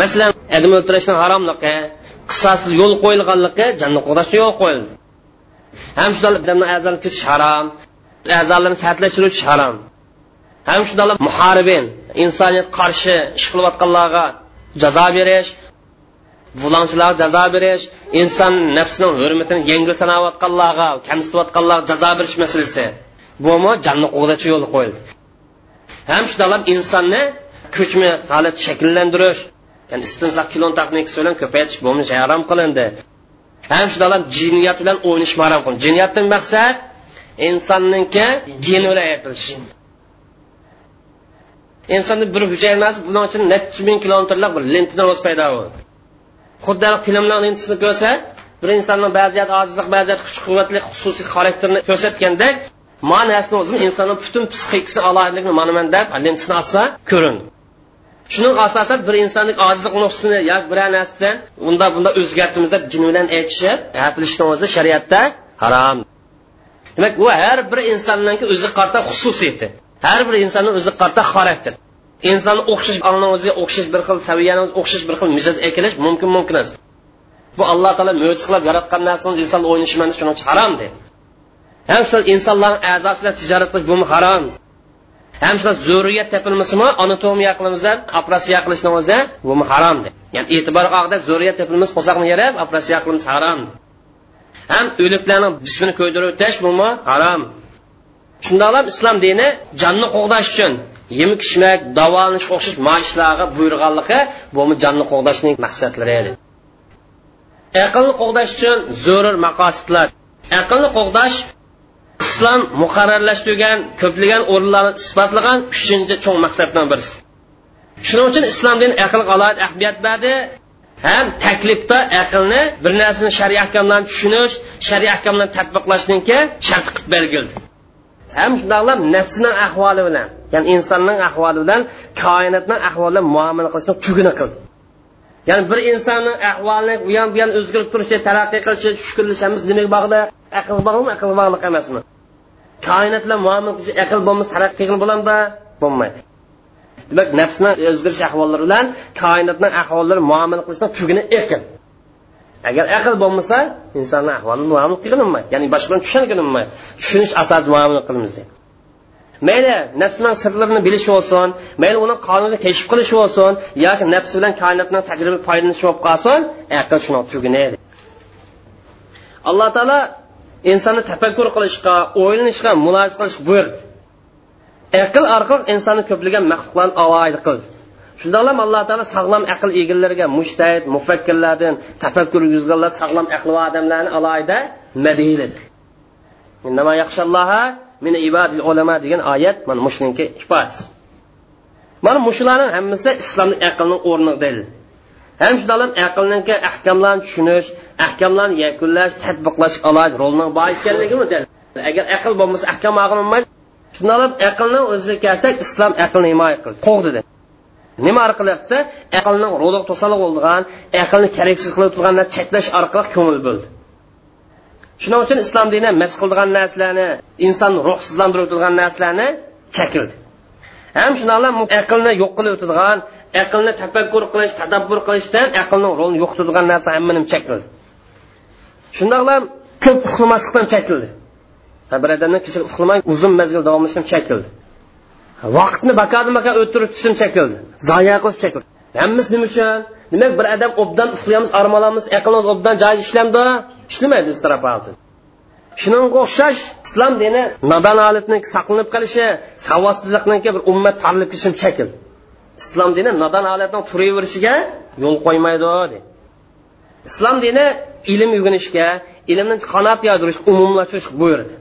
masalan adam o'ltirishni haromligi qisossiz yo'l qo'yilganligi jonni qo'g'dashga yo'l qo'yildi ham shu odamni a'zolarini kesish harom a'zolarini sartlashtiruvchi harom. Ham shunday muharibin insoniyat qarshi ish qilayotganlarga jazo berish vulonchilarga jazo berish inson nafsining hurmatini yengil sanayotganlarga kamsitayotganlarga jazo berish masalasi. Bumi jannat qo'g'dachi yo'l qo'yildi. Ham shundoq insonni ko'chma holat shakllantirish ya'ni istinsoq kilon texnikasi bilan ko'paytirish bu harom qilindi. Ham shundoq jinniyat bilan o'ynash harom qilindi. Jinniyatdan maqsad insonninki gen bilan aytilishi insonni bir hujayrasi buning uchun necha ming kilometrlik bir lentadan o'zi paydo bo'ldi xuddi filmlar lentasini ko'rsa bir insonning ba'ziyat ojizlik ba'ziyat kuch quvvatli xususiy xarakterini ko'rsatgandek man narsani o'zim insonni butun psixikasini alohidligini manaman deb lentasini olsa ko'rindi shuning asosan bir insonning ojizlik nuqsini yoki biror narsadan unda bunda o'zgartimiz deb jin bilan aytishib gapirishni o'zi shariatda harom demak bu har bir insonniki o'zi qarta xususiyati har bir insonni o'zi qarta xarakter. Insonni o'xshash allohni o'ziga o'xshash bir xil saviyani o'xshash bir xil mizoz ekilish mumkin mumkin emas. Bu alloh taolo mo'jiz qilib yaratgan narsani inson o'ynashi shuning uchun harom deydi ham shu insonlarni a'zosi bilan tijorat qilish bu harom? Ham shu zurriyat topilmasimi anatomiya qilamiz operatsiya qilishni o'zi bu harom ya'ni e'tibor qog'ida zurriyat topilmas qo'saqni yarab operatsiya qilimiz harom ham o'liklarni jismini ko'ydirib o'tash bu harom? Shundoqlam islom dini jonni qo'g'dash uchun yemak ichmak davolanish o'xshash maishlarga buyurganligi bu jonni qo'g'dashning maqsadlari edi. Aqlni qo'g'dash uchun zo'rur maqosidlar. Aqlni qo'g'dash islom muqarrarlashtirgan ko'plagan o'rinlarni isbotlagan uchinchi cho'ng maqsaddan birisi shuning uchun islom dini aqlga alohida ahamiyat berdi ham taklifda aqlni bir narsani shariy ahkomlarni tushunish shariy ahkomlarni tadbiqlashniki shart qilib belgildi ham shundoqlam nafsining ahvoli bilan ya'ni insonning ahvoli bilan koinotning ahvoli bilan muomala qilishni tugini qildi ya'ni bir insonni ahvolini u ham bu ham o'zgarib turishi taraqqiy qilishi shukurlashamiz nimaga bog'liq aql bog'liqmi aql bog'liq emasmi? Koinot bilan muomala qilish aql bo'lmasa taraqqiy qilib bo'ladimi bo'lmaydi. Demak nafsni o'zgarish ahvollari bilan koinotning ahvollari muomala qilishni tugini aql agar aql bo'lmasa insonni ahvolini muomala qilinmaydi ya'ni boshqa bilan tushunish asosida muomala qilamiz deydi mayli nafsni sirlarini bilish bo'lsin mayli uni qonunini kashf qilish bo'lsin yoki nafs bilan koinotni tajriba foydalanish bo'lib qolsin aql shuni tugunadi alloh taolo insonni tafakkur qilishga o'ylanishga mulohaza qilishga buyurdi. Aql orqali insonni ko'plagan maxluqlarni avoid qildi shundoqlam alloh taolo sog'lom aql egalariga mushtahid mufakkirlardan tafakkur yuzganlar sog'lom aqli odamlarni alohida alloha min ibadil ulama degan oyat mana mushniki ifodasi mana mushularning hammasi islomni aqlni o'rni dalil ham shundoqlam aqlniki ahkamlarni tushunish ahkamlarni yakunlash tadbiqlash alohida rolning bor ekanligimi agar aql bo'lmasa ahkam og'ilmaydi shundoq aqlni o'ziga kelsak islom aqlni himoya qildi. Qo'g'di nima orqali desa aqlning ro'liq to'saliq bo'lgan aqlni keraksiz qilib turgan chetlash orqali ko'ngil bo'ldi. Shuning uchun islom dini mas qildigan narsalarni inson ruhsizlantirib turgan narsalarni chakildi ham shundoqla aqlni yo'q qilib o'tadigan aqlni tafakkur qilish tadabbur qilishdan aqlning rolini yo'qotadigan narsa hammani chekildi. Shundoqla ko'p uxlamaslikdan chakildi bir odamni kecha uxlamay uzun mazgil davom etishdan chakildi vaqtni bakadin baka o'tirib tushim chekildi. Zoya qilish chekildi. Hammasi nima uchun? Demak bir odam obdan uxlaymiz armalamiz aqlimiz obdan joyi ishlamdi ishlamaydi istirofati shunga o'xshash islom dini nodon holatni saqlanib qolishi savodsizlikniki bir ummat tarilib ketishim chekil islom dini nodon holatni turaverishiga yo'l qo'ymaydi deydi islom dini ilm o'rganishga ilmni qanot yoydirish umumlashtirish buyurdi.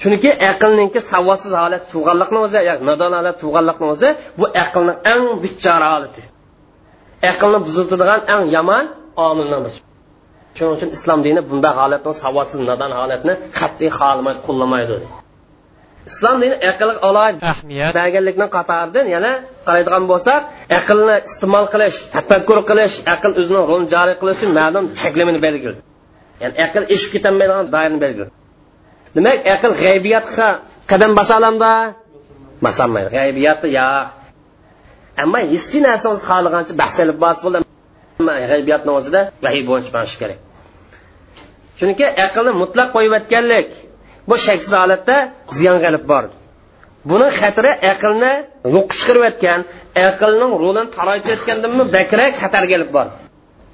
Chunki aqlninki savodsiz holat tug'anliqni o'zi nodon holat tug'anliqni o'zi bu aqlni eng bichora holati aqlni buziladigan eng yomon omilni biri shuning uchun islom dini bunday holatni savodsiz nodon holatni qat'iy xohlamaydi qo'llamaydi. Islom dini aql alohida ahamiyat. berganlikni qatoridan yana qaraydigan bo'lsak aqlni iste'mol qilish tafakkur qilish aql o'zini rolini joriy qilish uchun ma'lum cheklamani belgiladi. Ya'ni aql eshib ketolmaydigan doirani belgiladi demak aql g'aybiyatga qadam bosa olamda? Bosolmaydi g'aybiyatni yo'q. Ammo hissiy narsa o'zi xohlagancha bahs ilib bos bo'ldi. G'aybiyatni o'zida vahiy bo'lishi kerak. Chunki aqlni mutlaq qo'yayotganlik bu shaksiz holatda ziyonga olib bordi. Buni xatiri aqlni yo'q chiqarayotgan aqlning rolini taraytayotgandan bakrak xatarga olib bordi.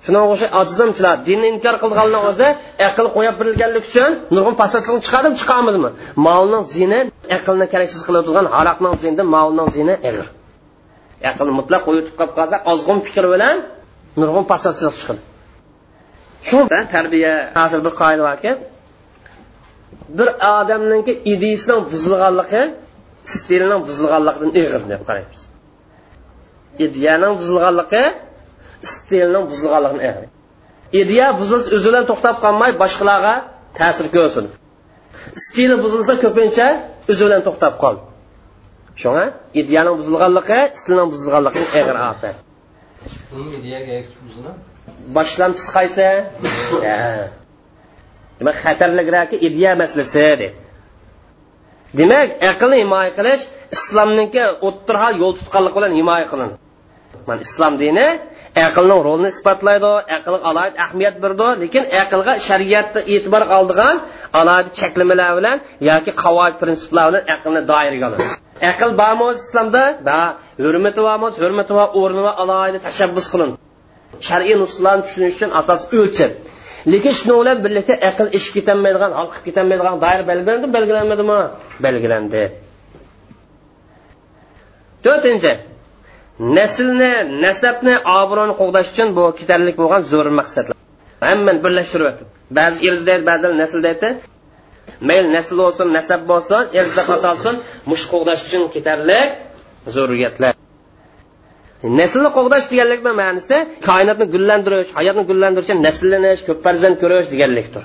Shuning o'xshash ojizimchilar dinni inkor qilganlarni o'zi aql qo'yib berilganlik uchun nurg'un pasatlikni chiqadimi chiqarmadimi molni zini aqlni keraksiz qilib turgan haroqning zini molning zini ig'ir aqlni mutlaq qo'yib qolib qolsa ozg'un fikr bilan nurg'un pasatsiz chiqadi. Shu tarbiya hozir bir qoida borki bir odamninki ideyasining buzilganligi stilning buzilganligidan ig'ir deb qaraymiz. Ideyaning buzilganligi stilning buzilganligidan ig'ir ideya buzilsa o'zi bilan to'xtab qolmay boshqalarga ta'sir ko'rsin. Stili buzilsa ko'pincha o'zi bilan to'xtab qol. Shunga ideyaning buzilganligi stilning buzilganligidan ig'ir ofat boshlamchisi qaysi? [LAUGHS] Demak xatarliroq ideya masalasi deb. Demak aqlni himoya qilish islomniki o'ttirhal yo'l tutganlik bilan himoya qilin mana islom dini aqlning rolini isbotlaydi aqlga alohida ahamiyat berdi. Lekin aqlga shariatda e'tibor oldigan alohida cheklamalar bilan yoki qavoid prinsiplar bilan aqlni doiraga oladi aql bormi islomda ba hurmati bormi hurmati va o'rni va alohida tashabbus qilin. Shar'iy nuslarni tushunish uchun asos o'lchab. Lekin shuni bilan birlikda aql ishib ketolmaydigan hal qilib ketolmaydigan doira belgilandi belgilanmadimi belgilandi. To'rtinchi. Naslni nasabni obro'ni qo'g'dash uchun bu ketarlik bo'lgan zo'r maqsadlar. Hammani birlashtirib ba'zi erzda ba'zilar naslda aytdi. Mayli nasl bo'lsin nasab bo'lsin irzda qatolsin mush qo'g'dash uchun ketarlik zurriyatlar naslni qo'g'dash deganlikni ma'nosi koinotni gullantirish hayotni gullantirish nasllanish ko'p farzand ko'rish deganlikdir.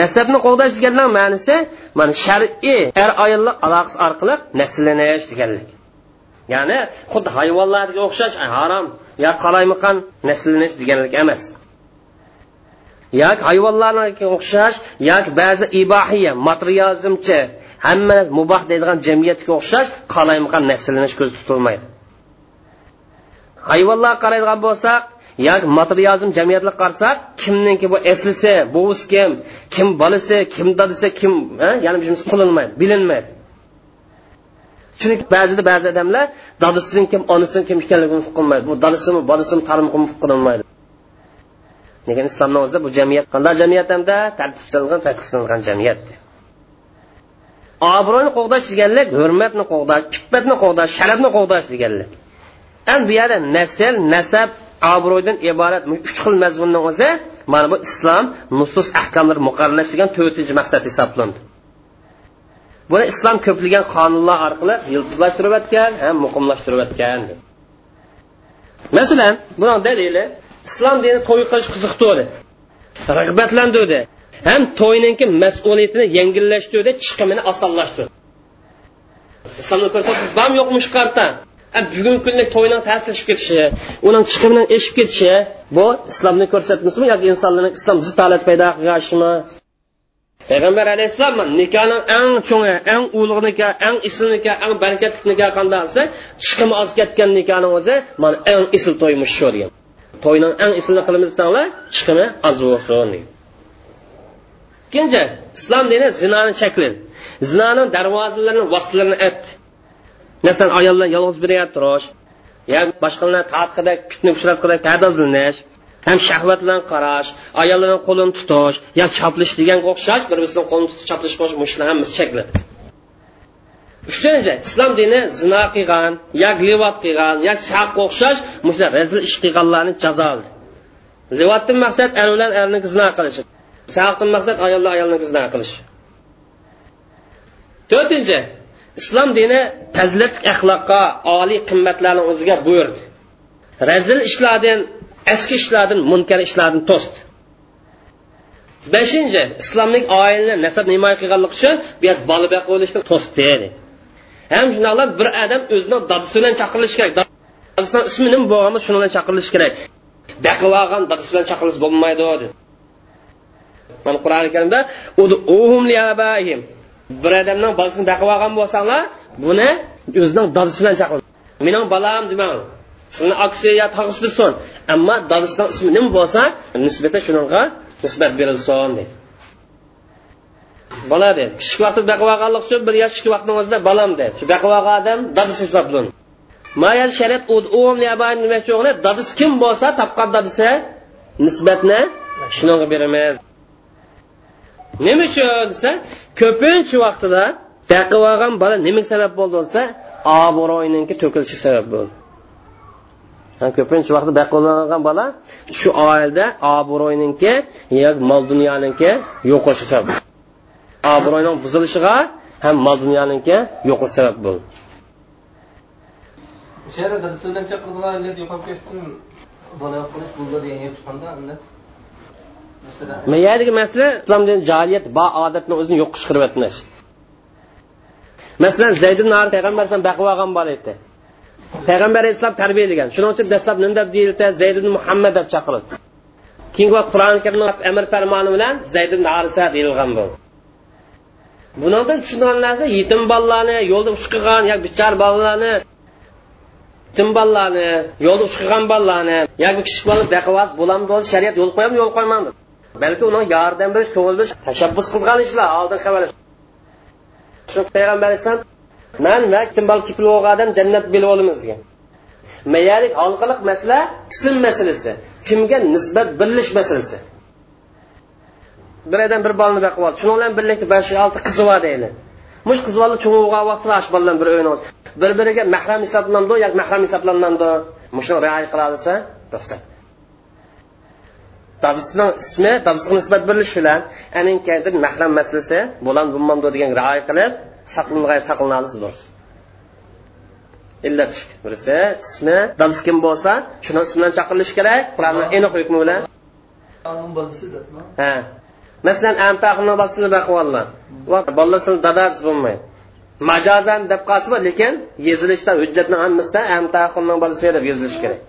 Nasabni qo'g'dash deganlar ma'nosi mana shar'iy er ayollar aloqasi orqali nasllanish deganlik. Ya'ni xuddi hayvonlarga o'xshash harom yo qalaymaqan nasllanish deganlik emas. Yoki hayvonlarga o'xshash yoki ba'zi ibohiya materializmchi hamma muboh deydigan jamiyatga o'xshash qalaymaqan nasllanish ko'zda tutilmaydi. Hayvonlarga qaraydigan bo'lsak yoki materializm jamiyatga qarasak kimniki bu eslisi buvisi kim kim bolasi kim dadasi kim ya'ni qilinmaydi bilinmaydi chunki ba'zida ba'zi odamlar dadasining kim onasining kim ekanligini qilmaydi. Bu dadasimi bolasimi tarmqimi qilinmaydi lekin islomni o'zida bu jamiyat qanday jamiyat hamda? Tartibsizlangan tartibsizlangan jamiyat obro'ni qo'g'dash deganlik hurmatni qo'g'dash iffatni qo'g'dash sharafni qo'g'dash deganlik. Endi bu yerda nasl nasab obro'dan iborat uch xil mazmunni o'zi mana bu islom nusus ahkomlar muqarrarlash degan to'rtinchi maqsad hisoblandi. Buni islom ko'plagan qonunlar orqali yiltizlashtirib o'tgan ham muqimlashtirib o'tgan masalan buni dalili islom dini to'y qilish qiziqtirdi rag'batlantirdi. Ham to'yninki mas'uliyatini yengillashtirdi chiqimini osonlashtirdi. Islomda ko'rsatib bormi yo'qmi shu qarta bugungi kunda to'yning ta'sirlashib ketishi uning chiqimining eshib ketishi bu islomni ko'rsatmasimi yoki insonlarni islom zid holat paydo qilishmi payg'ambar alayhissalom nikohning eng cho'ngi eng ulug' nikoh eng isl nikoh eng barakatli nikoh qanday desa chiqimi oz ketgan nikohning o'zi mana eng isl to'ymish shu degan. To'yning eng islini qilamiz desanglar chiqimi oz bo'lsin ikkinchi islom dini zinoni chekladi zinoning darvozalarini vaqtlarini aytdi masalan ayollar yolg'iz birga turish yo boshqalarni tatqidek fitna uchratqidek pardozlanish. Ham shahvat bilan qarash ayollarni qo'lini tutish yo choplish deganga o'xshash bir birini qo'lini tutib choplish shular hammasi chekladi uchinchi islom dini zino qilgan yo livat qilgan yo shaqqa o'xshash mushlar razil ish qilganlarni jazo livatdan maqsad er bilan erni zino qilishi shaqdan maqsad ayollar ayolni zino qilish to'rtinchi islom dini fazilat axloqqa oliy qimmatlarni o'ziga buyurdi. Razil ishlardan eski ishlardan munkar ishlardan to'sdi beshinchi islomlik oilani nasab himoya qilganlik uchun bu yer bola boqib bo'lishni to'sdi dedi. Ham shundoqla bir odam o'zini dadasi bilan chaqirilishi kerak. Dadasini ismi nima bo'lganmi shuni bilan chaqirilishi kerak. Baqib olgan dadasi bilan chaqirilish bo'lmaydi dedi. Mana qur'oni karimda bir odamning bolasini baqib olgan bo'lsanglar buni o'zining dadasi bilan chaqir. Mening bolam demang sizni aksi yo tog'isidirsin ammo Dog'iston ismi nima bo'lsa nisbatan shuningga nisbat berilsin deydi bola deydi kichik vaqtda baqib olganlik uchun bir yosh kichik vaqtingizda bolam deydi shu baqib olgan odam dadisi hisoblanadi mayal shariat dadisi kim bo'lsa topgan dadisi nisbatni shuningga beramiz. Nima uchun desa ko'pincha vaqtida baqib olgan bola nima sabab bo'ldi desa obro'yninki to'kilishi sabab bo'ldi. Ko'pincha vaqtda baqib olgan bola shu oilada obro'yninki yoki mol dunyoninki yo'qolishi sabab. Obro'yning buzilishiga ham mol dunyoninki yo'qolishi sabab bo'ldi. Mayadagi masala islomda joliyat ba odatni o'zini yo'q chiqarib o'tmish masalan zayd ibn payg'ambar alayhisalom baqib olgan bola edi payg'ambar alayhissalom tarbiyalagan shuning uchun dastlab nima deb deyildi? Zayd ibn muhammad deb chaqirildi keyingi vaqt qur'oni karimni amr farmoni bilan zayd ibn arisa deyilgan bu. Bundan tushunadigan narsa yetim bolalarni yo'lda ush qilgan yoki bichar bolalarni yetim bolalarni yo'lda ush qilgan bolalarni yoki kichik bola baquvvat bo'lamdi shariat yo'l qo'yami yo'l qo'ymadi balki uni yordam berish ko'ngil berish tashabbus qilgan ishlar oldin xabar shu payg'ambar alayhissalom man va timbal kipil odam jannat bilib olamiz degan mayalik halqaliq masala ism masalasi kimga nisbat birilish masalasi. Bir odam bir bolani boqib oldi. Shuning bilan birlikda besh olti qizi bor deydi. Mush qiz bola cho'ng'ilgan vaqtida shu bolalar bir o'yin bir biriga mahram hisoblanadi yoki mahram hisoblanmadi shuni rioya qila olsa ruxsat. Dadasining ismi dadasiga nisbat berilish bilan anin mahram masalasi bo'lan bo'lmamdi degan rioya qilib saqlanmay saqlanadi durust illat birisi ismi dadasi kim bo'lsa shuni ismi bilan chaqirilishi kerak. Qur'onni aniq hukmi bilan. Ha. Masalan antaqni bolasini baqib oldilar bolasini dadasi bo'lmaydi. Majozan deb qolsa lekin yezilishda hujjatni hammasida antaqni bolasi deb yozilishi kerak.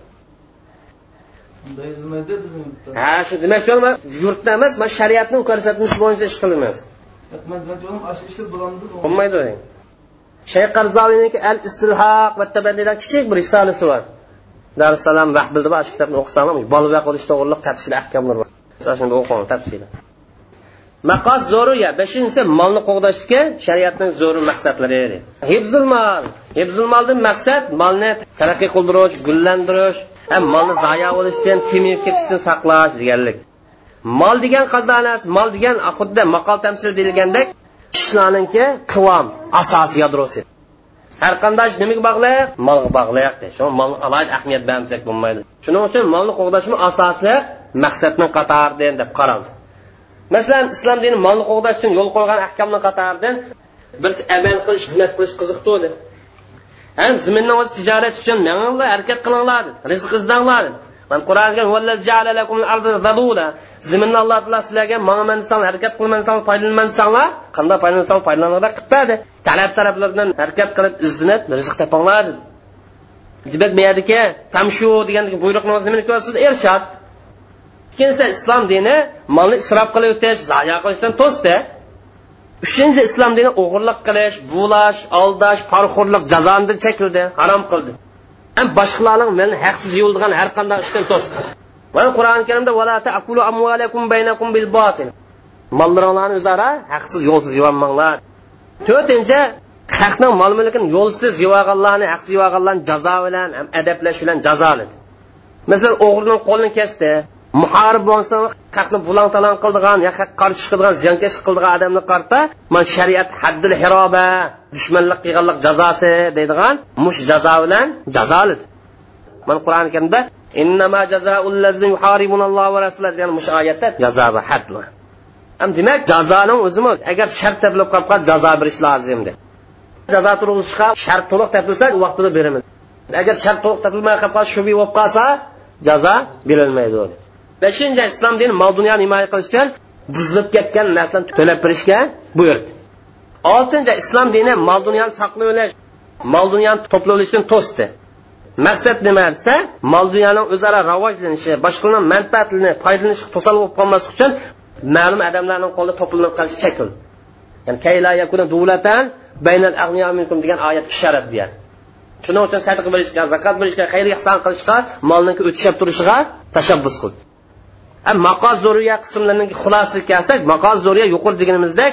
Ha shu demakchi yurtda emas man shariatning ko'rsatmasi bo'yicha ish qilamiz bo'lmaydi shayx qarzoviniki al istilhoq va kichik bir risolasi bor. Darussalom vaqt bildi shu kitobni o'qisanglar bola qilish to'g'riliq tafsili ahkamlar bor shuni o'qing tafsili maqos zo'ruya beshinchisi molni qo'g'dashga shariatning zo'r maqsadlari. Hibzul mol. Hibzul moldan maqsad molni taraqqiy qildirish gullantirish ham molni zaya bo'lishdan kemiyib ketishdan saqlash deganlik. Mol degan qaldanas mol degan xuddi maqol tamsil deyilgandek ishlarninki qivom asos yadrosi. Har qanday nimaga bog'liq molga bog'liq shu mol alohida ahamiyat bermasak bo'lmaydi. Shuning uchun molni qo'g'dashni asosli maqsadni qatoridan deb qaraldi. Masalan islom dini molni qo'g'dash uchun yo'l qo'ygan ahkomni qatoridan bir amal qilish xizmat qilish qiziqtirdi ham ziminni o'zi tijorat uchun manglar harakat qilinglar rizq izdanglar man qur'onga ziminni alloh taolo sizlarga manaman harakat qilaman foydalanmansanglar qanday foydalansang foydalaninglar qilib talab taraflardan harakat qilib izlanib rizq topinglar demak bu yerdagi tamshu degan buyruqni nimani ko'rsatdi irshad ikkinchisi islom dini molni isrof qilib o'tish zaya qilishdan to'sdi. Uchinchi islom dini o'g'irlik qilish buvlash aldash parxo'rlik jazoni chekildi harom qildi. Ham boshqalarning meni haqsiz yuvilgan har qanday ishdan to'sdi va qur'oni karimda mollaringlarni o'zaro haqsiz yo'lsiz yuvanmanglar to'rtinchi haqning mol mulkini yo'lsiz yuvaganlarni haqsiz yuvaganlarni jazo bilan ham adablash bilan jazoladi masalan qo'lini kesdi muharib bo'lsa haqni bulang talang qildigan yo haqqa qarshi chiqadigan ziyonkashlik qildigan odamni qarta man shariat haddil hiroba dushmanlik qilganlik jazosi deydigan mush jazo bilan jazoladi mana qur'oni karimda innama jazaul yuharibunalloh va rasulah degan mush oyatda jazo va had ham demak jazoning o'zimi agar shart topilib qolib qolsa jazo berish lozim deb jazo turg'izishga shart to'liq topilsa vaqtida beramiz. Agar shart to'liq topilmay qolib qolsa shubi bo'lib qolsa jazo berilmaydi beshinchi islom dini mol dunyoni himoya qilish uchun buzilib ketgan narsani to'lab berishga buyurdi. Oltinchi islom dini mol dunyoni saqlab olish mol dunyoni to'plab olishdan to'sdi. Maqsad nima desa mol dunyoni o'zaro rivojlanishi boshqalarni manfaatini foydalanishi to'sal bo'lib qolmaslik uchun ma'lum odamlarning qo'lida to'planib qolishi chekildi ya'ni degan oyat ishorat berdi shuning uchun sadaqa berishga zakot berishga xayr ehson qilishga molniki o'tishab turishiga tashabbus qildi maqoz zo'riya qismlarining xulosasiga kelsak maqoz zo'riya yuqori deganimizdek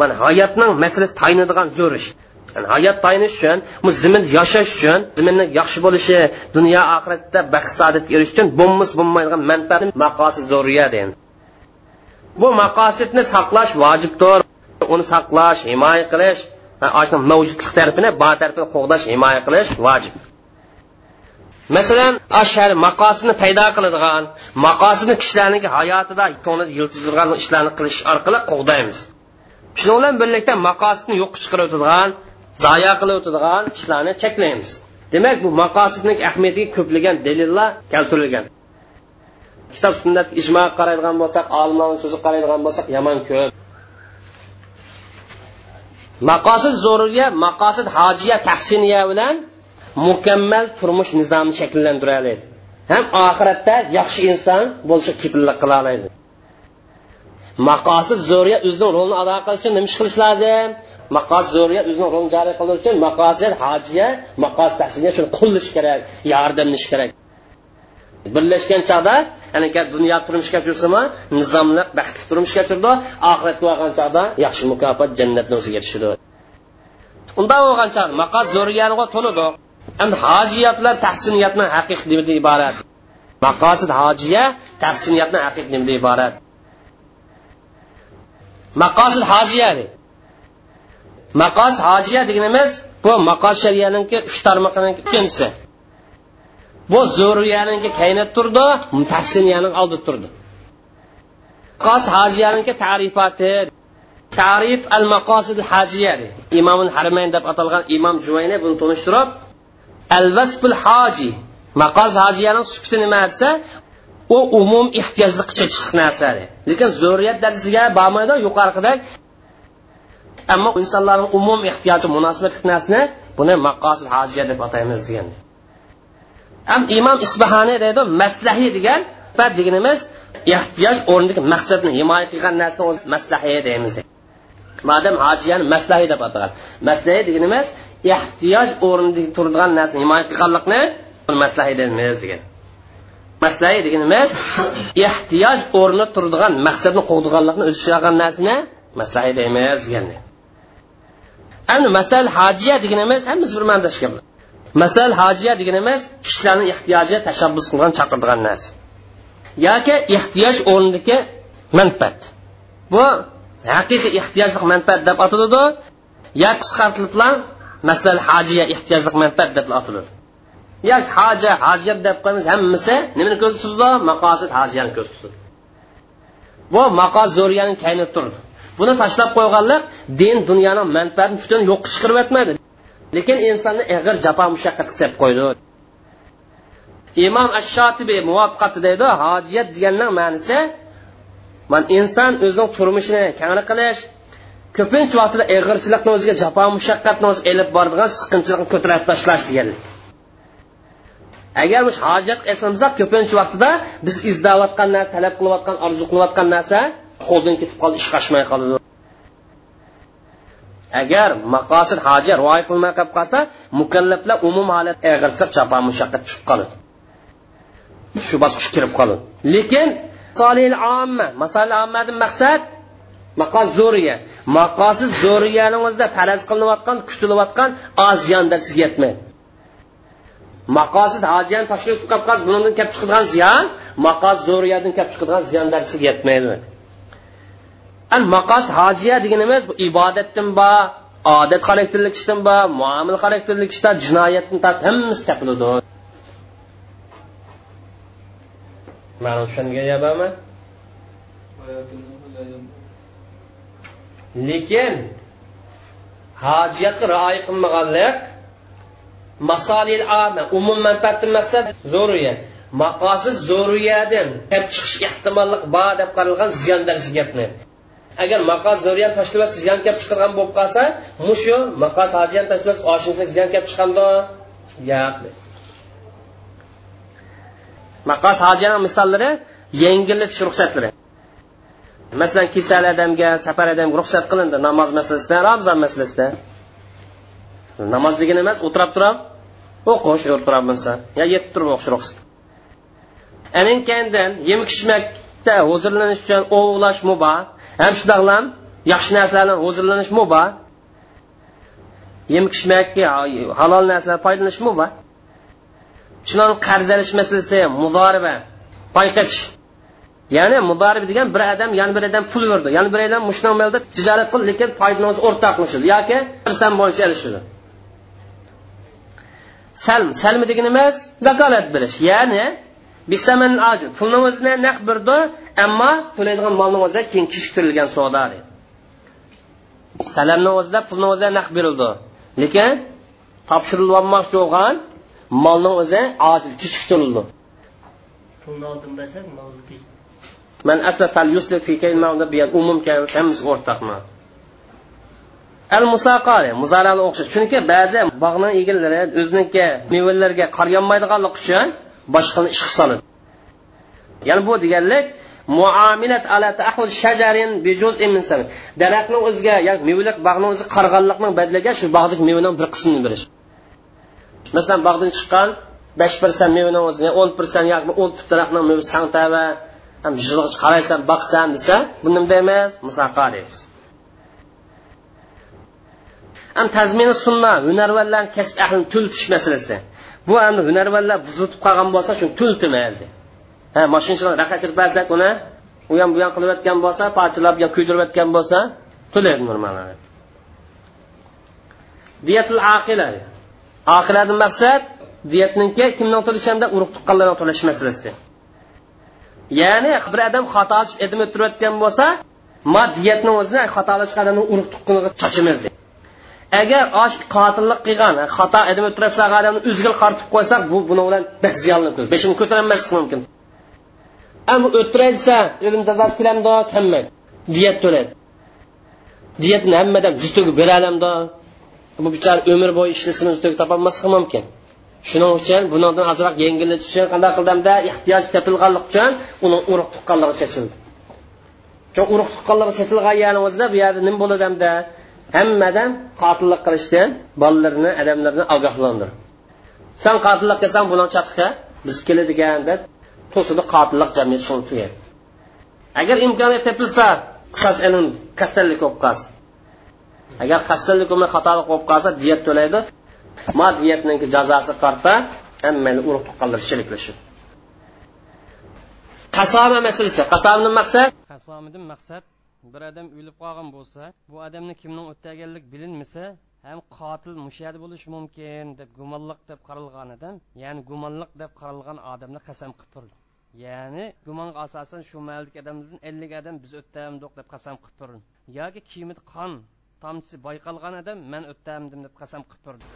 mana hayotning masalasi tayinadigan zo'r ish yani hayot tayinish uchun bu zimin yashash uchun ziminni yaxshi bo'lishi dunyo oxiratda baxt saodatga erishish uchun bo'lmas bo'lmaydigan manfaat maqosi zo'riya deydi bu maqosidni saqlash vojibdir. Uni saqlash himoya qilish mavjudlik tarafini ba tarafini qo'g'dash himoya qilish vojib. Masalan ashar maqosini paydo qiladigan maqosini kishilarning hayotida ko'nglida yiltizdirgan ishlarni qilish orqali qo'g'daymiz. Shuning bilan birlikda maqosidni yo'q chiqarib o'tadigan zoya qilib o'tadigan ishlarni cheklaymiz. Demak bu maqosidning ahamiyatiga ko'plagan dalillar keltirilgan. Kitob sunnat ijmoga qaraydigan bo'lsak olimlarni so'zi qaraydigan bo'lsak yomon ko'p. Maqosid zo'riya maqosid hojiya tahsiniya bilan mukammal turmush nizomini shakllantira oladi ham oxiratda yaxshi inson bo'lishga kepillik qila oladi maqosid zo'riya o'zining rolini ado qilish uchun nima ish qilish lozim? Maqosid zo'riya o'zining rolini joriy qilish uchun maqosid hojiya maqosid tahsinga shuni qo'llash kerak yordamlash kerak. Birlashgan chog'da ya'ni dunyo turmushga tursimi nizomli baxtli turmushga turdi oxiratga borgan chog'da yaxshi mukofot jannatni o'ziga erishadi unda bo'lgan chog'da maqos zo'riyani to'lidi endi hojiyatlar tahsiniyatni haqiq nimadan iborat? Maqosid hojiya tahsiniyatni haqiq nimadan iborat? Maqosid hojiya maqos hojiya deganimiz bu maqos shariyaniki uch tarmoqning ikkinchisi. Bu zo'riyaniki kaynab turdi tahsiniyaning oldida turdi. Maqos hojiyaniki tarifati. Tarif al maqosid hajiya imom harmayn deb atalgan imom juvayni buni tunishtirib al vasbul hoji maqoz hojiyaning sufati nima desa u umum ehtiyojli chekishlik narsa lekin zo'riyat darajasiga bormaydi yuqorqidek ammo insonlarning umum ehtiyoji munosabatli narsani buni maqosid hojiya deb ataymiz degan ham imom isbahoniy deydi maslahiy degan deganimiz ehtiyoj o'rnidagi maqsadni himoya qilgan narsani o'zi maslahiy deymiz madam hojiyani maslahiy deb atagan maslahiy deganimiz ehtiyoj o'rnida turadigan narsani himoya qilganlikni maslahiy deymiz degan. Maslahiy deganimiz ehtiyoj o'rnida turadigan maqsadni qo'ydiganlikni o'zi ushlagan narsani maslahiy deymiz degan. Endi masal hojiya deganimiz hammasi bir mandash gap masal hojiya deganimiz kishilarni ehtiyoji tashabbus qilgan chaqirdigan narsa. Yoki ehtiyoj o'rnidagi manfaat. Bu haqiqiy ehtiyojli manfaat deb ataladi. Yo qisqartirilib masalan hojiya ehtiyojliq manfaat deb ataladi yoki hoja hojiyat deb qo'yamiz hammasi nimani ko'z tutadi? Maqosid hojiyani ko'z tutadi. Bu maqos zo'riyani kaynab turdi buni tashlab qo'yganlik din dunyoning manfaatini butun yo'q chiqarib yotmaydi. Lekin insonni ig'ir jafo mushaqqat qilib qo'ydi. Imom ash muvaqqati deydi hojiyat deganning ma'nosi man inson o'zining turmushini kangri qilish ko'pincha vaqtida ig'irchilikni o'ziga jafo mushaqqatni o'zi elib boradigan siqinchilikni ko'tarib tashlash deganlik agar bu hojat eslamasak ko'pincha vaqtida biz izlayotgan narsa talab qilayotgan orzu qilayotgan narsa qo'ldan ketib qoldi ish qashmay qoladi agar maqosid hoja rioya qilmay qolib qolsa mukallaflar umum holat ig'irchilik jafo mushaqqat tushib qoladi shu bosqich kirib qoladi lekin solil omma masal ommadan maqsad maqos zo'riya maqosiz zo'riganingizda o'zida faraz qilinayotgan kutilayotgan oziyonda sizga yetmaydi maqosid hojiyani tashkil qilib qolib bundan kelib chiqadigan ziyon maqos zo'riyadan kelib chiqadigan ziyonlar sizga yetmaydi. An maqos hojiya deganimiz bu ibodatdan bor odat xarakterlik ishdan bor muomil xarakterlik ishdan jinoyatdan tart hammasi topiladi ma'lum tushungan bormi lekin hojiyatga rioya qilmaganlik masolil ama umum manfaatdan maqsad zo'riyat maqosid zo'riyadan kelib chiqish ehtimollik bor deb qaralgan ziyon gapni. Agar maqos zo'riyan tashkilot ziyon kelib chiqargan bo'lib qolsa mushu maqos hojiyan tashkilot oshinsa ziyon kelib chiqamdi yo'q maqos hojiyan misollari yengillatish ruxsatlari. Masalan kasal odamga safar odamga ruxsat qilindi namoz masalasida ramzon masalasida. Namoz degani emas o'tirib turib o'qish o'tirib bo'lsa yo yetib turib o'qish ruxsat. Aninkandan keyin yemak ichmakda huzurlanish uchun ovlash muba ham shundoqlam yaxshi narsalardan huzurlanish muba yemak ichmakka halol narsalar foydalanish muba shularni qarz olish masalasi muzoriba payqatish ya'ni mudarib degan bir odam yana bir odam pul berdi yana bir odam mushunaq malda tijorat qildi lekin foydangiz o'zi o'rtoqlashadi yoki bir san bo'yicha ilishadi salm. Salmi deganimiz zakolat berish ya'ni bisaman pulni o'zini naq berdi ammo to'laydigan molni o'zi keyin kechiktirilgan savdo salamni o'zida pulni o'zi naq berildi. Lekin topshirilmoqchi bo'lgan molni o'zi ajil kechiktirildi pulni oldim bersak molni man asafal yusli fi kaymanda biyan umum hammasi o'rtaqmi al musaqali muzarali o'xshaydi chunki ba'zi bog'ning egallari o'ziniki mevalarga qarayolmaydiganlik uchun boshqani ishga soladi. Ya'ni bu deganlik muomilat ala tahul shajarin bi juz'in min daraxtning o'ziga yoki mevalik bog'ning o'zi qarg'anlikning badliga shu bog'dagi mevaning bir qismini berish. Masalan bog'dan chiqqan besh persent mevani o'zini o'n persent yoki o'n tut daraxtning mevasi sangtava ham yuzig'i qaraysan baqsan desa buni nima emas musaqo deymiz. Ham tazmini sunna hunarvallarni kasb ahlini tultish masalasi. Bu endi hunarvallar buzilib qolgan bo'lsa shu tultimiz ha mashinachilar raqachirib bersak uni u ham bu ham qilayotgan bo'lsa parchalab yo kuydirayotgan bo'lsa to'laydi normal diyatul aqila. Aqiladan maqsad diyatniki kimning to'lashanda urug' tuqqanlardan to'lash masalasi. Ya'ni bir odam xato edim o'tirayotgan bo'lsa maddiyatni o'zini xatolash odamni urug' tuqqaniga chochimiz agar osh qotillik qilgan xato edim o'tirib odamni o'ziga qartib qo'ysak bu buni bilan bak ziyonli beshini ko'tarolmaslik mumkin. Ammo o'tiray desa o'lim jazosi kelamdi kammaydi diyat to'laydi. Diyatni hammadan yuz bera olamdi bu bichora umr bo'yi ishlasini yuz topolmasligi mumkin. Shuning uchun bundan ozroq yengillatish uchun qanday qildimda ehtiyoj tepilganlik uchun uni urug' tuqqanligi chechildi chun urug' tuqqanligi chechilgan yani o'zida bu yerda nima bo'ladimda hammadan qotillik qilishdan bolalarni odamlarni ogohlantir san qotillik qilsang buni chatqa biz keladigan deb to'sidi qotillik jamiyat shuni tugaydi agar imkoniyat topilsa qisos ilm kasallik bo'lib qolsa. Agar kasallik bo'lmay xatolik bo'lib qolsa diyat to'laydi. Modiyatniki jazosi qarta hammani urug' tuqqanlar sheriklashib qasoma masalasi qasomni maqsad? Qasomidan maqsad bir odam o'lib qolgan bo'lsa bu odamni kimning o'tdaganlik bilinmasa ham qotil mushad bo'lishi mumkin deb gumonliq deb qaralgan odam ya'ni gumonliq deb qaralgan odamni qasam qilib turdi. Ya'ni gumonga asosan shu maldagi odamlardan ellik odam biz o'ttamdiq deb qasam qilib turdi. Yoki kiyimida qon tomchisi bayqalgan odam man o'ttamdim deb qasam qilib turdi.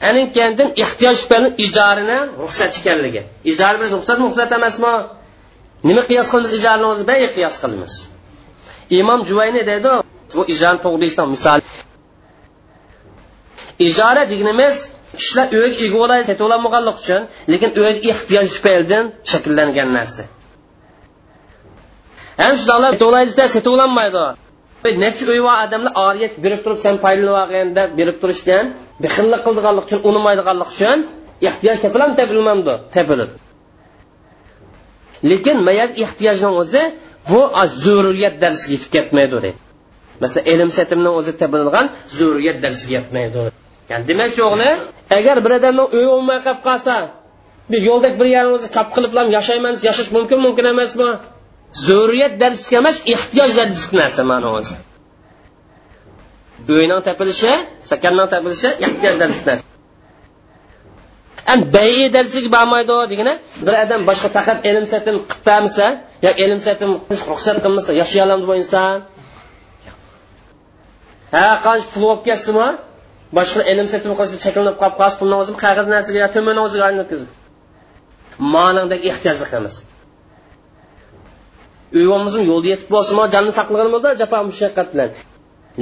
Anin kendin ehtiyoj bilan ijorini ruxsat ekanligi. Ijora biz ruxsatmi ruxsat emasmi? Nima qiyos qilamiz ijorani o'zi? Bay qiyos qilamiz. Imom juvayni deydi bu ijorani to'g'risida misol ijora deganimiz kishilar uyga ega bo'ladi sotib ololmaganlik uchun lekin uyga ehtiyoj tufaylidan shakllangan narsa. Ham shularlar to'lay desa sotib ololmaydi. Necha uy bor odamlar oriyat berib turib sen foydalanagin deb berib turishgan bixillik qildiganlik uchun unimaydiganlik uchun ehtiyoj tepiladimi tepilmamdi tepiladi lekin mayat ehtiyojni o'zi bu zururiyat darsiga yetib ketmaydi deydi masalan ilm setimni o'zi tepilgan zururiyat darsiga yetmaydi. Ya'ni demak shu o'g'li agar bir odamni uyi bo'lmay qolib qolsa bir yo'ldak bir yerimizni kap qilib yashayman yashash mumkin mumkin emasmi? Zururiyat darsiga emas ehtiyoj darsiga narsa mana o'zi. Uyning topilishi sakanning topilishi ehtiyoj darsiga bayi darsiga bormaydi degani bir odam boshqa faqat ilm satim qilib bermasa yo ilm satim ruxsat qilmasa yashay oladi bu inson? Ha qancha pul bo'lib ketsinmi boshqa ilm satim qilsa cheklanib qolib qolsa pulni o'zi qog'oz narsaga yo to'mani o'ziga aylanib manidagi ehtiyojlik emas uy bo'lmasam yo'lda yetib bo'lsin jonni saqlagan bo'ldi jafo mushaqqat bilan.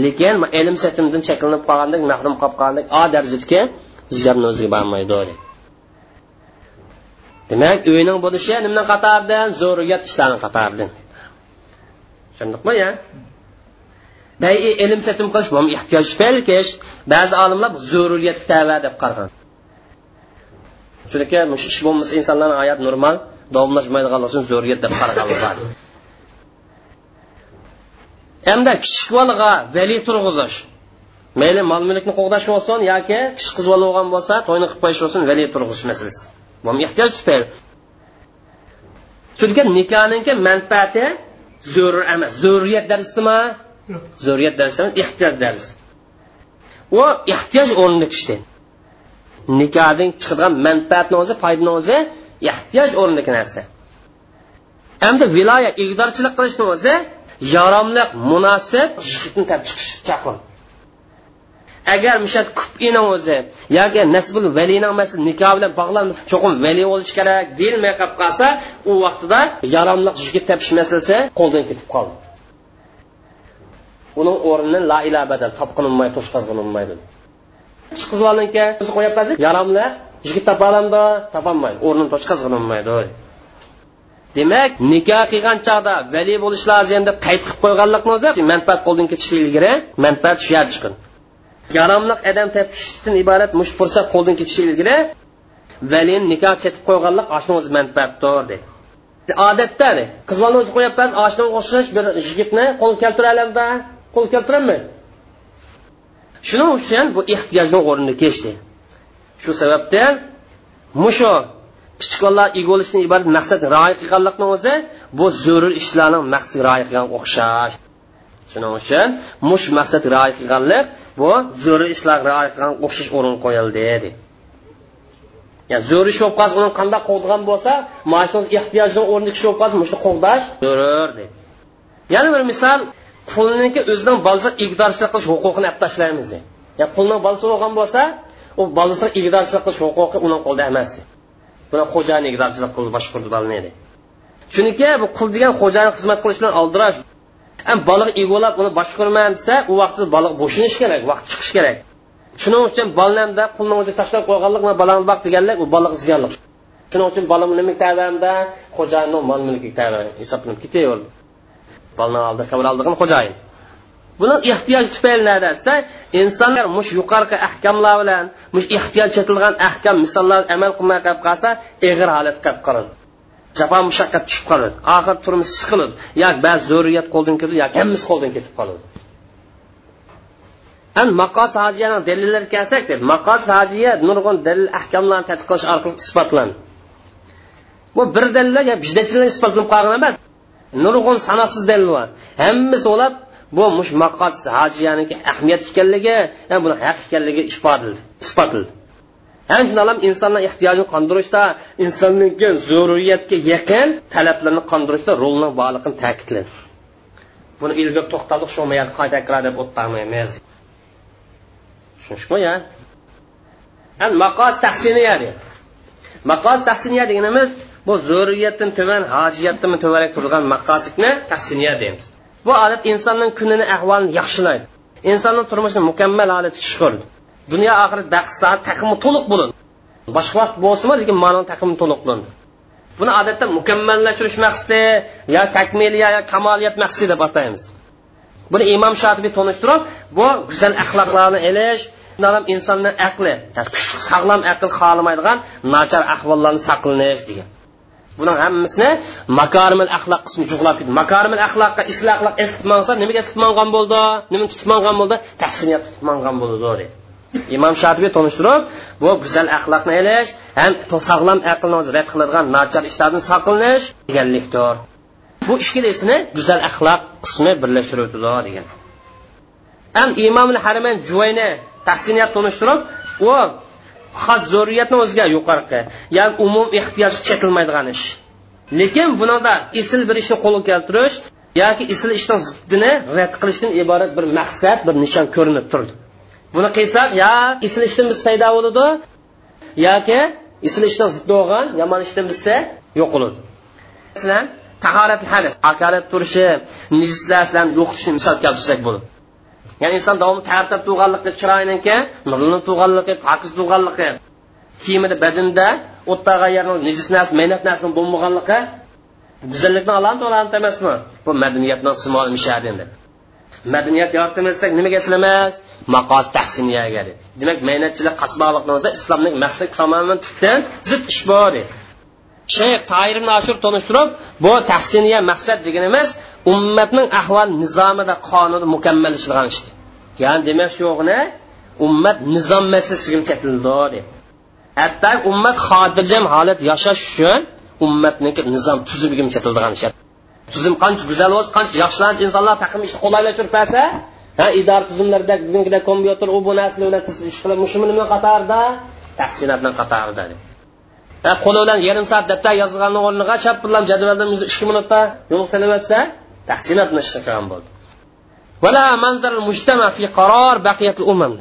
Lekin ilm satimdan cheklanib qolgandek mahrum qolib qolgandek a darajadagi hijobni o'ziga bormaydi demak uyning bo'lishi nimdan qatoridan zo'riyat ishlarni qatoridan tushundikmi ya? Bay e, ilm satim qilish bu ehtiyoj belkish ba'zi olimlar zo'ruriyatga tava deb qaragan chunki ish bo'lmasa insonlarni hayot normal davomlashmaydiganligi uchun zo'riyat deb qaraganlar hamda kichik bolaga vali turg'izish. Mayli mol mulkni qo'g'dash bo'lsin yoki kichik qiz bola bo'lgan bo'lsa to'yni qilib qo'yish bo'lsin vali turg'izish masalasi. Bu ehtiyoj tufayli chunki nikohniki manfaati zo'r emas. Zo'riyat darsimi? Zo'riyat darsi emas ehtiyoj darsi. U ehtiyoj o'rnida ishda nikohdan chiqadigan manfaatni o'zi foydani o'zi ehtiyoj o'rnidagi narsa. Hamda viloya igdorchilik qilishni o'zi yaromliq munosib yigitni tap chiqish chaqir agar mishat kupini o'zi yoki nasbul valini masal nikoh bilan bog'lanmasa cho'qim vali bo'lishi kerak deyilmay qolib qolsa u vaqtida yaromliq yigit tapish masalasi qo'ldan ketib qoldi. Uning o'rnini la ilaha badal topqilinmaydi to'shqazg'inilmaydi qiz bolaniki o'zi qo'yib yigit yaromli yigit topolamdi topolmaydi o'rnini to'shqazg'inilmaydi demak nikoh qilgan chog'da vali bo'lish lozim deb qayd qilib qo'yganlikni o'zi? Manfaat qo'ldan ketishi ilgari manfaat shu yer chiqin. Yaromliq odam topishdan iborat mush fursat qo'ldan ketishi ilgari valini nikoh chetib qo'yganlik oshni o'zi manfaatdir deydi odatda qiz bolani o'zi qo'yapmiz oshga o'xshash bir yigitni qo'l keltiralamda qo'l keltiraman shuning uchun bu ehtiyojni o'rnini kechdi. Shu sababdan mushu kichik bolalar ega bo'lishdan iborat maqsad rioya qilganlikni o'zi? Bu zo'rur ishlarni maqsad rioya qilgan o'xshash. Shuning uchun mush maqsad rioya qilganlik bu zarur ishlar rioya qilgan o'xshash o'rin qo'yildi dedi. Ya'ni zo'r ish bo'lib qolsa uni qanday qo'g'digan bo'lsa mana shu ehtiyojni o'rnida kishi bo'lib qolsa shuni qo'g'dash zo'r dedi. Yana bir misol qulniki o'zidan bolasiga igdorchilik qilish huquqini olib tashlaymiz ya'ni qulning bolasi bo'lgan bo'lsa u bolasi igdorchilik qilish huquqi uning qo'lida emas buni xo'jayini igdorchilik qildi boshqurdi bolani chunki bu qul degan xo'jayini xizmat qilish bilan oldirash. Baliq egolab uni boshqarman desa u vaqtda baliq bo'shinishi kerak vaqt chiqish kerak. Shuning uchun bolamda pulni o'zi tashlab qo'yganlik balani baq deganlik u baliq ziyonli shuning uchun bolam nima tabamda xo'jayinni mol mulki hisoblanib ketaverdi. Bolani oldi qabr oldigan xo'jayin. Buni ehtiyoj tufayli nada desa insonlar mush yuqorqi ahkamlar bilan mush ehtiyoj chetilgan ahkam misollar amal qilmay qolib qolsa ig'ir holat qolib qoladi. Jafo mushaqqat tushib qoladi. Oxir turmush siqilib yoki ba'zi zo'riyat qo'ldan ketadi yoki hammasi qo'ldan ketib qoladi. An maqos hojiyani dalillari kelsak deb maqos hojiya nurg'un dalil ahkamlarni tadqiq qilish orqali isbotlandi bu bir dalillar bizdachilar isbotlanib qolgan emas nurg'un sanoqsiz dalil bor. Hammasi olab bu mush maqos hojiyaniki ahamiyat ekanligi buni haq ekanligi isbotlandi ham shundoq insonlar ehtiyojini qondirishda insonniki zaruriyatga yaqin talablarni qondirishda rolni borligini ta'kidladi. Buni ilgari to'xtaldik shu qayta deb o'tmaymiz tushunishmi ya? Maqos tahsiniya deydi maqos tahsiniya deganimiz bu zo'riyatdan tuman hojiyatdan tuvanrak turgan maqosidni tahsiniya deymiz. Bu odat insonning kunini ahvolini yaxshilaydi. Insonning turmushini mukammal holatga tushirdi dunyo oxirat baxt saat taqimi to'liq bo'ladi boshqa vaqt bo'lsinmi lekin ma'no taqimi to'liq bo'ladi buni odatda mukammallashtirish maqsadi yo takmiliya yo kamoliyat maqsadi deb ataymiz. Buni imom shotibiy tonishtirib bu go'zal axloqlarni elish insonni aqli sog'lom aql xohlamaydigan nachar ahvollarni saqlanish degan. Buning hammasini makarimil axloq qismi jug'lab ketdi. Makarimil axloqqa isl axloq esitib mansa nimaga esitib mangan bo'ldi? Nima tutib mangan bo'ldi? Tahsiniyat tutib mangan bo'ldi deydi imom shotibiy tonishtirib bu go'zal axloqni elish ham sog'lom aqlni rad qiladigan nachar ishlardan saqlanish deganlikdir. Bu ikkilisini go'zal axloq qismi birlashtiruvdi degan. Ham imom harman juvayni tahsiniyat tonishtirib u xos zo'riyatni o'ziga yuqorqi ya'ni umum ehtiyojga chetilmaydigan ish. Lekin bunida isl bir ishni qo'lga keltirish yoki isl ishning ziddini rad qilishdan iborat bir maqsad bir nishon ko'rinib turdi. Buni qilsak yo isl ishdan biz paydo bo'ladi yoki isl ishdan ziddi bo'lgan yomon ishdan bizsa yo'qoladi. Masalan tahorat hadis akarat turishi nijislar sizlarni misol keltirsak bo'ladi. Ya'ni inson davomli tartib tug'anligi chiroyiniki nurlanib tug'anligi pokiz tug'anligi kiyimida badinda o'ttaga yerni nijis narsa mehnat narsani bo'lmaganligi go'zallikni alamati alamati emasmi bu madaniyatni simol mishadi endi madaniyat yoritmasak nimaga eslamas maqos tahsiniyaga demak mehnatchilik qasboqlikni o'zida islomning maqsad tamoman tubdan zid ish bor shayx tayir ashur tanishtirib bu tahsiniya maqsad deganimiz ummatning ahvol nizomida qonuni mukammal ishlangan ish ya'ni demak shu yo'g'ini ummat nizom masalasiga chetildi deb. Hatto ummat xotirjam holat yashash uchun ummatniki nizom tuzumiga chetildigan ish tuzum qancha go'zal bo'lsa qancha yaxshilanib insonlar taqim ishni qulaylashtırib ha idora tuzumlarda bugunkidek kompyuter u bu narsa bilan ish qilib mushumi nima qatorida tahsinatni qatorida qo'li bilan yarim soat daftar yozilganni o'rniga shap bilan jadvalda ikki minutda yo'l sanaversa tahsinatni ish qilgan bo'ldi. Vala manzar mujtama fi qaror baqiyatul umam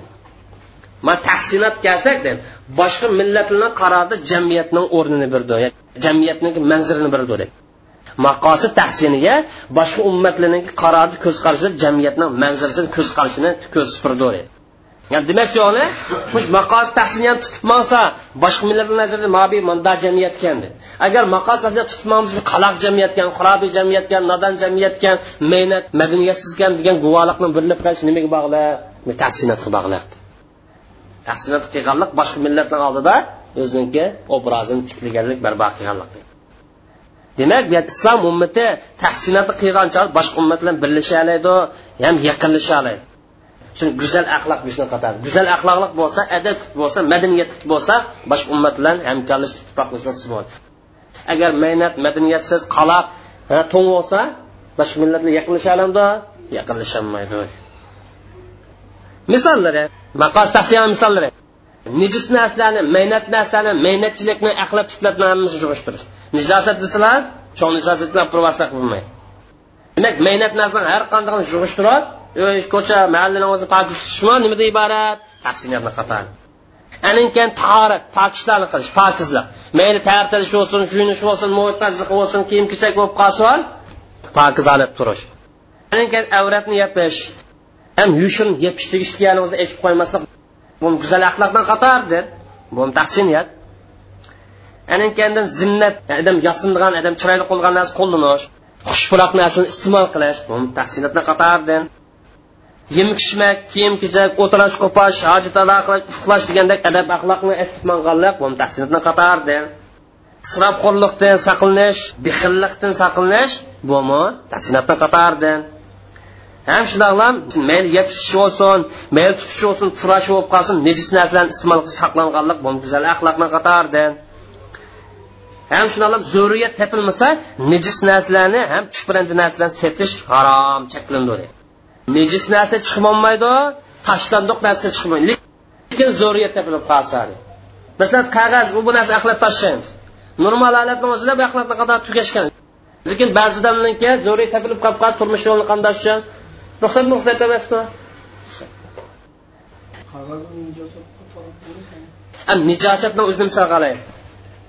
ma tahsinat kelsak deb boshqa millatlarning qarorida jamiyatning o'rnini birdi jamiyatning manzirini birdi deb maqosid tahsiniga boshqa ummatlarning qarorida ko'z qarashida jamiyatning manzarasini ko'z qarashini ko'z supurdi yani demak joni maqos tahsinni ham tutib olsa boshqa millatlar nazarida mobi manda jamiyat ekandi agar maqos tahsinni tutmamiz bir qaloq jamiyat ekan xurobiy jamiyat ekan nodon jamiyat ekan mehnat madaniyatsiz ekan degan guvohlikni birlab qilish nimaga bog'lab tahsinatga bog'lab tahsinat qilganlik boshqa millatlar oldida o'ziniki obrazini tiklaganlik barpo qilganlik demak bu islom ummati tahsinatni qilgancha boshqa ummat bilan birlasha oladi ham yaqinlasha oladi shuning go'zal axloq shuni qatadi go'zal axloqlik bo'lsa adab bo'lsa madaniyat bo'lsa boshqa ummat bilan hamkorlash ittifoqlashib bo'ladi. Agar mehnat madaniyatsiz qaloq to'ng bo'lsa boshqa millatlar yaqinlasha olamdi yaqinlasholmaydi misollari maqos tahsiya misollari nijis narsalarni mehnat narsalarni mehnatchilikni axlat tutlarni hammasi yig'ishtirish nijosat desalar cho'ng nijosat bilan bo'lmaydi demak mehnat narsani har qanday yig'ishtirib ko'cha mahallani o'zini pokiz tutishmi nimadan iborat? Tahsiniyatni qatan. Anin keyin tahorat pok qilish pokizlar mayli tartilish bo'lsin yuvinish bo'lsin mo'tazlik bo'lsin kiyim kechak bo'lib qolsin pokiz olib turish. Anin keyin avratni yopish ham yushin yepish tegishga eshib qo'ymaslik bu go'zal axloqdan qatordir bu tahsiniyat anin zinnat adam yosindigan adam chiroyli qo'lgan narsa qo'llanish xushpuroq narsani iste'mol qilish bu tahsinatdan qatordir yemək içmək, kiyim kechak, o'tirash qo'pash, hojat ado qilish, ufuqlash degandek adab axloqni esitmanganlik bu tahsinatni qatoridir. Isrofxo'rlikdan saqlanish, bixillikdan saqlanish bu mu tahsinatni qatoridir. Hem şunlarla meyli yepşişi olsun, meyli tutuşu olsun, turaşı olup kalsın, necis neslen istimal saklanganlık, bunun güzel ahlakına katardı. Hem şunlarla zürriyet tepilmese, necis neslerini hem çüprendi neslerini setiş haram çekilindi. Nejis narsa chiqolmaydi tashlandiq narsa chiqmaydi. Lekin zo'riyat topilib qolsa masalan qog'oz bu narsa axlat tashlaymiz normal holatni o'zida bu axlatni qadar tugashgan. Lekin ba'zi odamlarniki zo'riyat topilib qolib qolib turmush yo'lini qandash uchun ruxsat ruxsat emasmi? Nijosatni o'zini misol qilaylik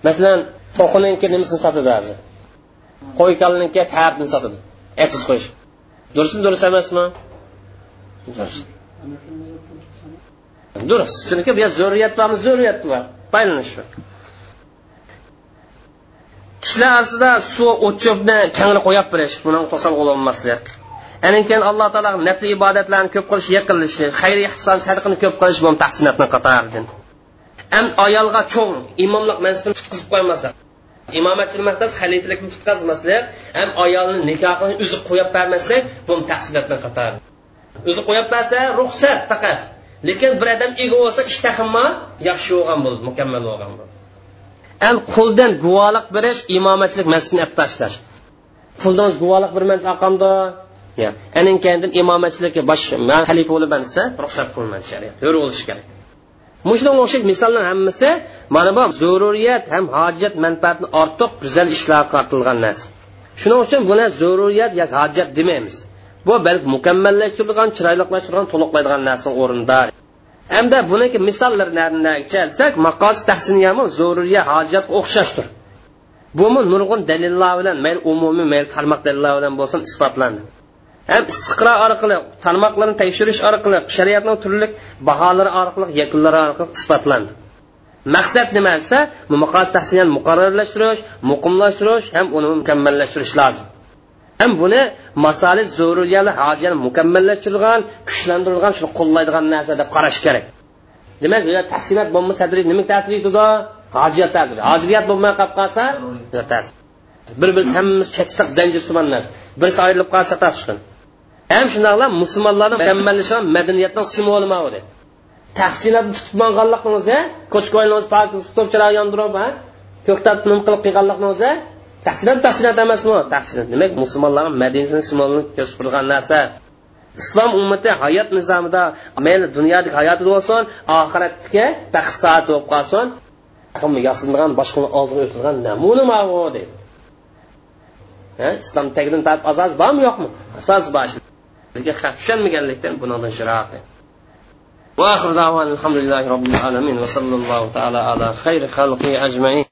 masalan to'qiniki nimasini sotadi hozir? Qo'y kalniki tartni sotadi. Etsiz qo'yish durustmi durust emasmi? Durust. Chunki bu yerda zo'riyat bormi zurriyat bor paylanish kishilar orasida suv o'chobni kangli qo'yib berish. Buni to'sal bo'lolmaslik anan keyin alloh taolo nafli ibodatlarni ko'p qilish yiqilishi xayriy ihson sadqani ko'p qilish bu tahsinatni qatoridan am ayolga cho'ng imomlik mansibini tutqizib qo'ymaslik imomatchilik maqsad xaliflikni tutqazmaslik ham ayolni nikohini o'zi qo'yib bermaslik bu tahsinatni qatori o'zi qo'yib bersa ruxsat faqat. Lekin bir odam ega bo'lsa ishtahimma yaxshi bo'lgan bo'ldi mukammal bo'lgan bo'ldi. Ham quldan guvohlik berish imomatchilik mansabini olib tashlash. Quldan guvohlik berman aqamda ya'ni anin imomatchilikka bosh man xalifa bo'laman desa ruxsat qilmadi shariat. To'g'ri bo'lishi kerak. Mushunga o'xshash misollar hammasi mana bu zaruriyat ham hojat manfaatni ortiq go'zal ishlar qartilgan narsa. Shuning uchun buni zaruriyat yoki hojat demaymiz. Bu balki mukammallashtirilgan chiroylilashtirilgan to'liqlaydigan narsa o'rinda hamda buniki misollarni chalsak maqos tahsiniyami zaruriya hojat o'xshashdir. Bumi nurg'un dalillar bilan mayli umumiy mayli tarmoq dalillar bilan bo'lsin isbotlandi. Ham istiqro orqali tarmoqlarni tekshirish orqali shariatning turli baholari orqali yakunlari orqali isbotlandi. Maqsad nima desa muqarrarlashtirish muqimlashtirish ham uni mukammallashtirish lozim. Ham buni masalis zaruriyali hojiyani mukammallashtirilgan kuchlantirilgan shuni qo'llaydigan narsa deb qarash kerak. Demak tahsinat bo'lmasa tadrij nima ta'sir etadi hojiyat ta'sir hojiyat bo'lmay qolib qolsa bir biz hammamiz cheksiq zanjirsimon narsa birisi ayrilib qolsa tashqin ham shundoqla musulmonlarni mukammallashigan madaniyatning simvoli mavdi tahsinatni tutib pok tutib chiroq yondirib ko'ktab nim qilib qilganlikni o'zi tahsinat tahsinat emasmi? Tahsinat demak musulmonlarni madaniyatini simvolini ko'rsatib narsa. Islom ummati hayot nizomida mayli dunyodagi hayotida bo'lsin oxiratga baxt soat bo'lib qolsin yasingan boshqani oldiga o'tilgan namuna mavu deydi islom tagidan tortib asos bormi yo'qmi? Asos bor bizga xavf tushunmaganlikdan bundan shiroq واخر دعوانا الحمد لله رب العالمين وصلى الله تعالى على خير خلقه اجمعين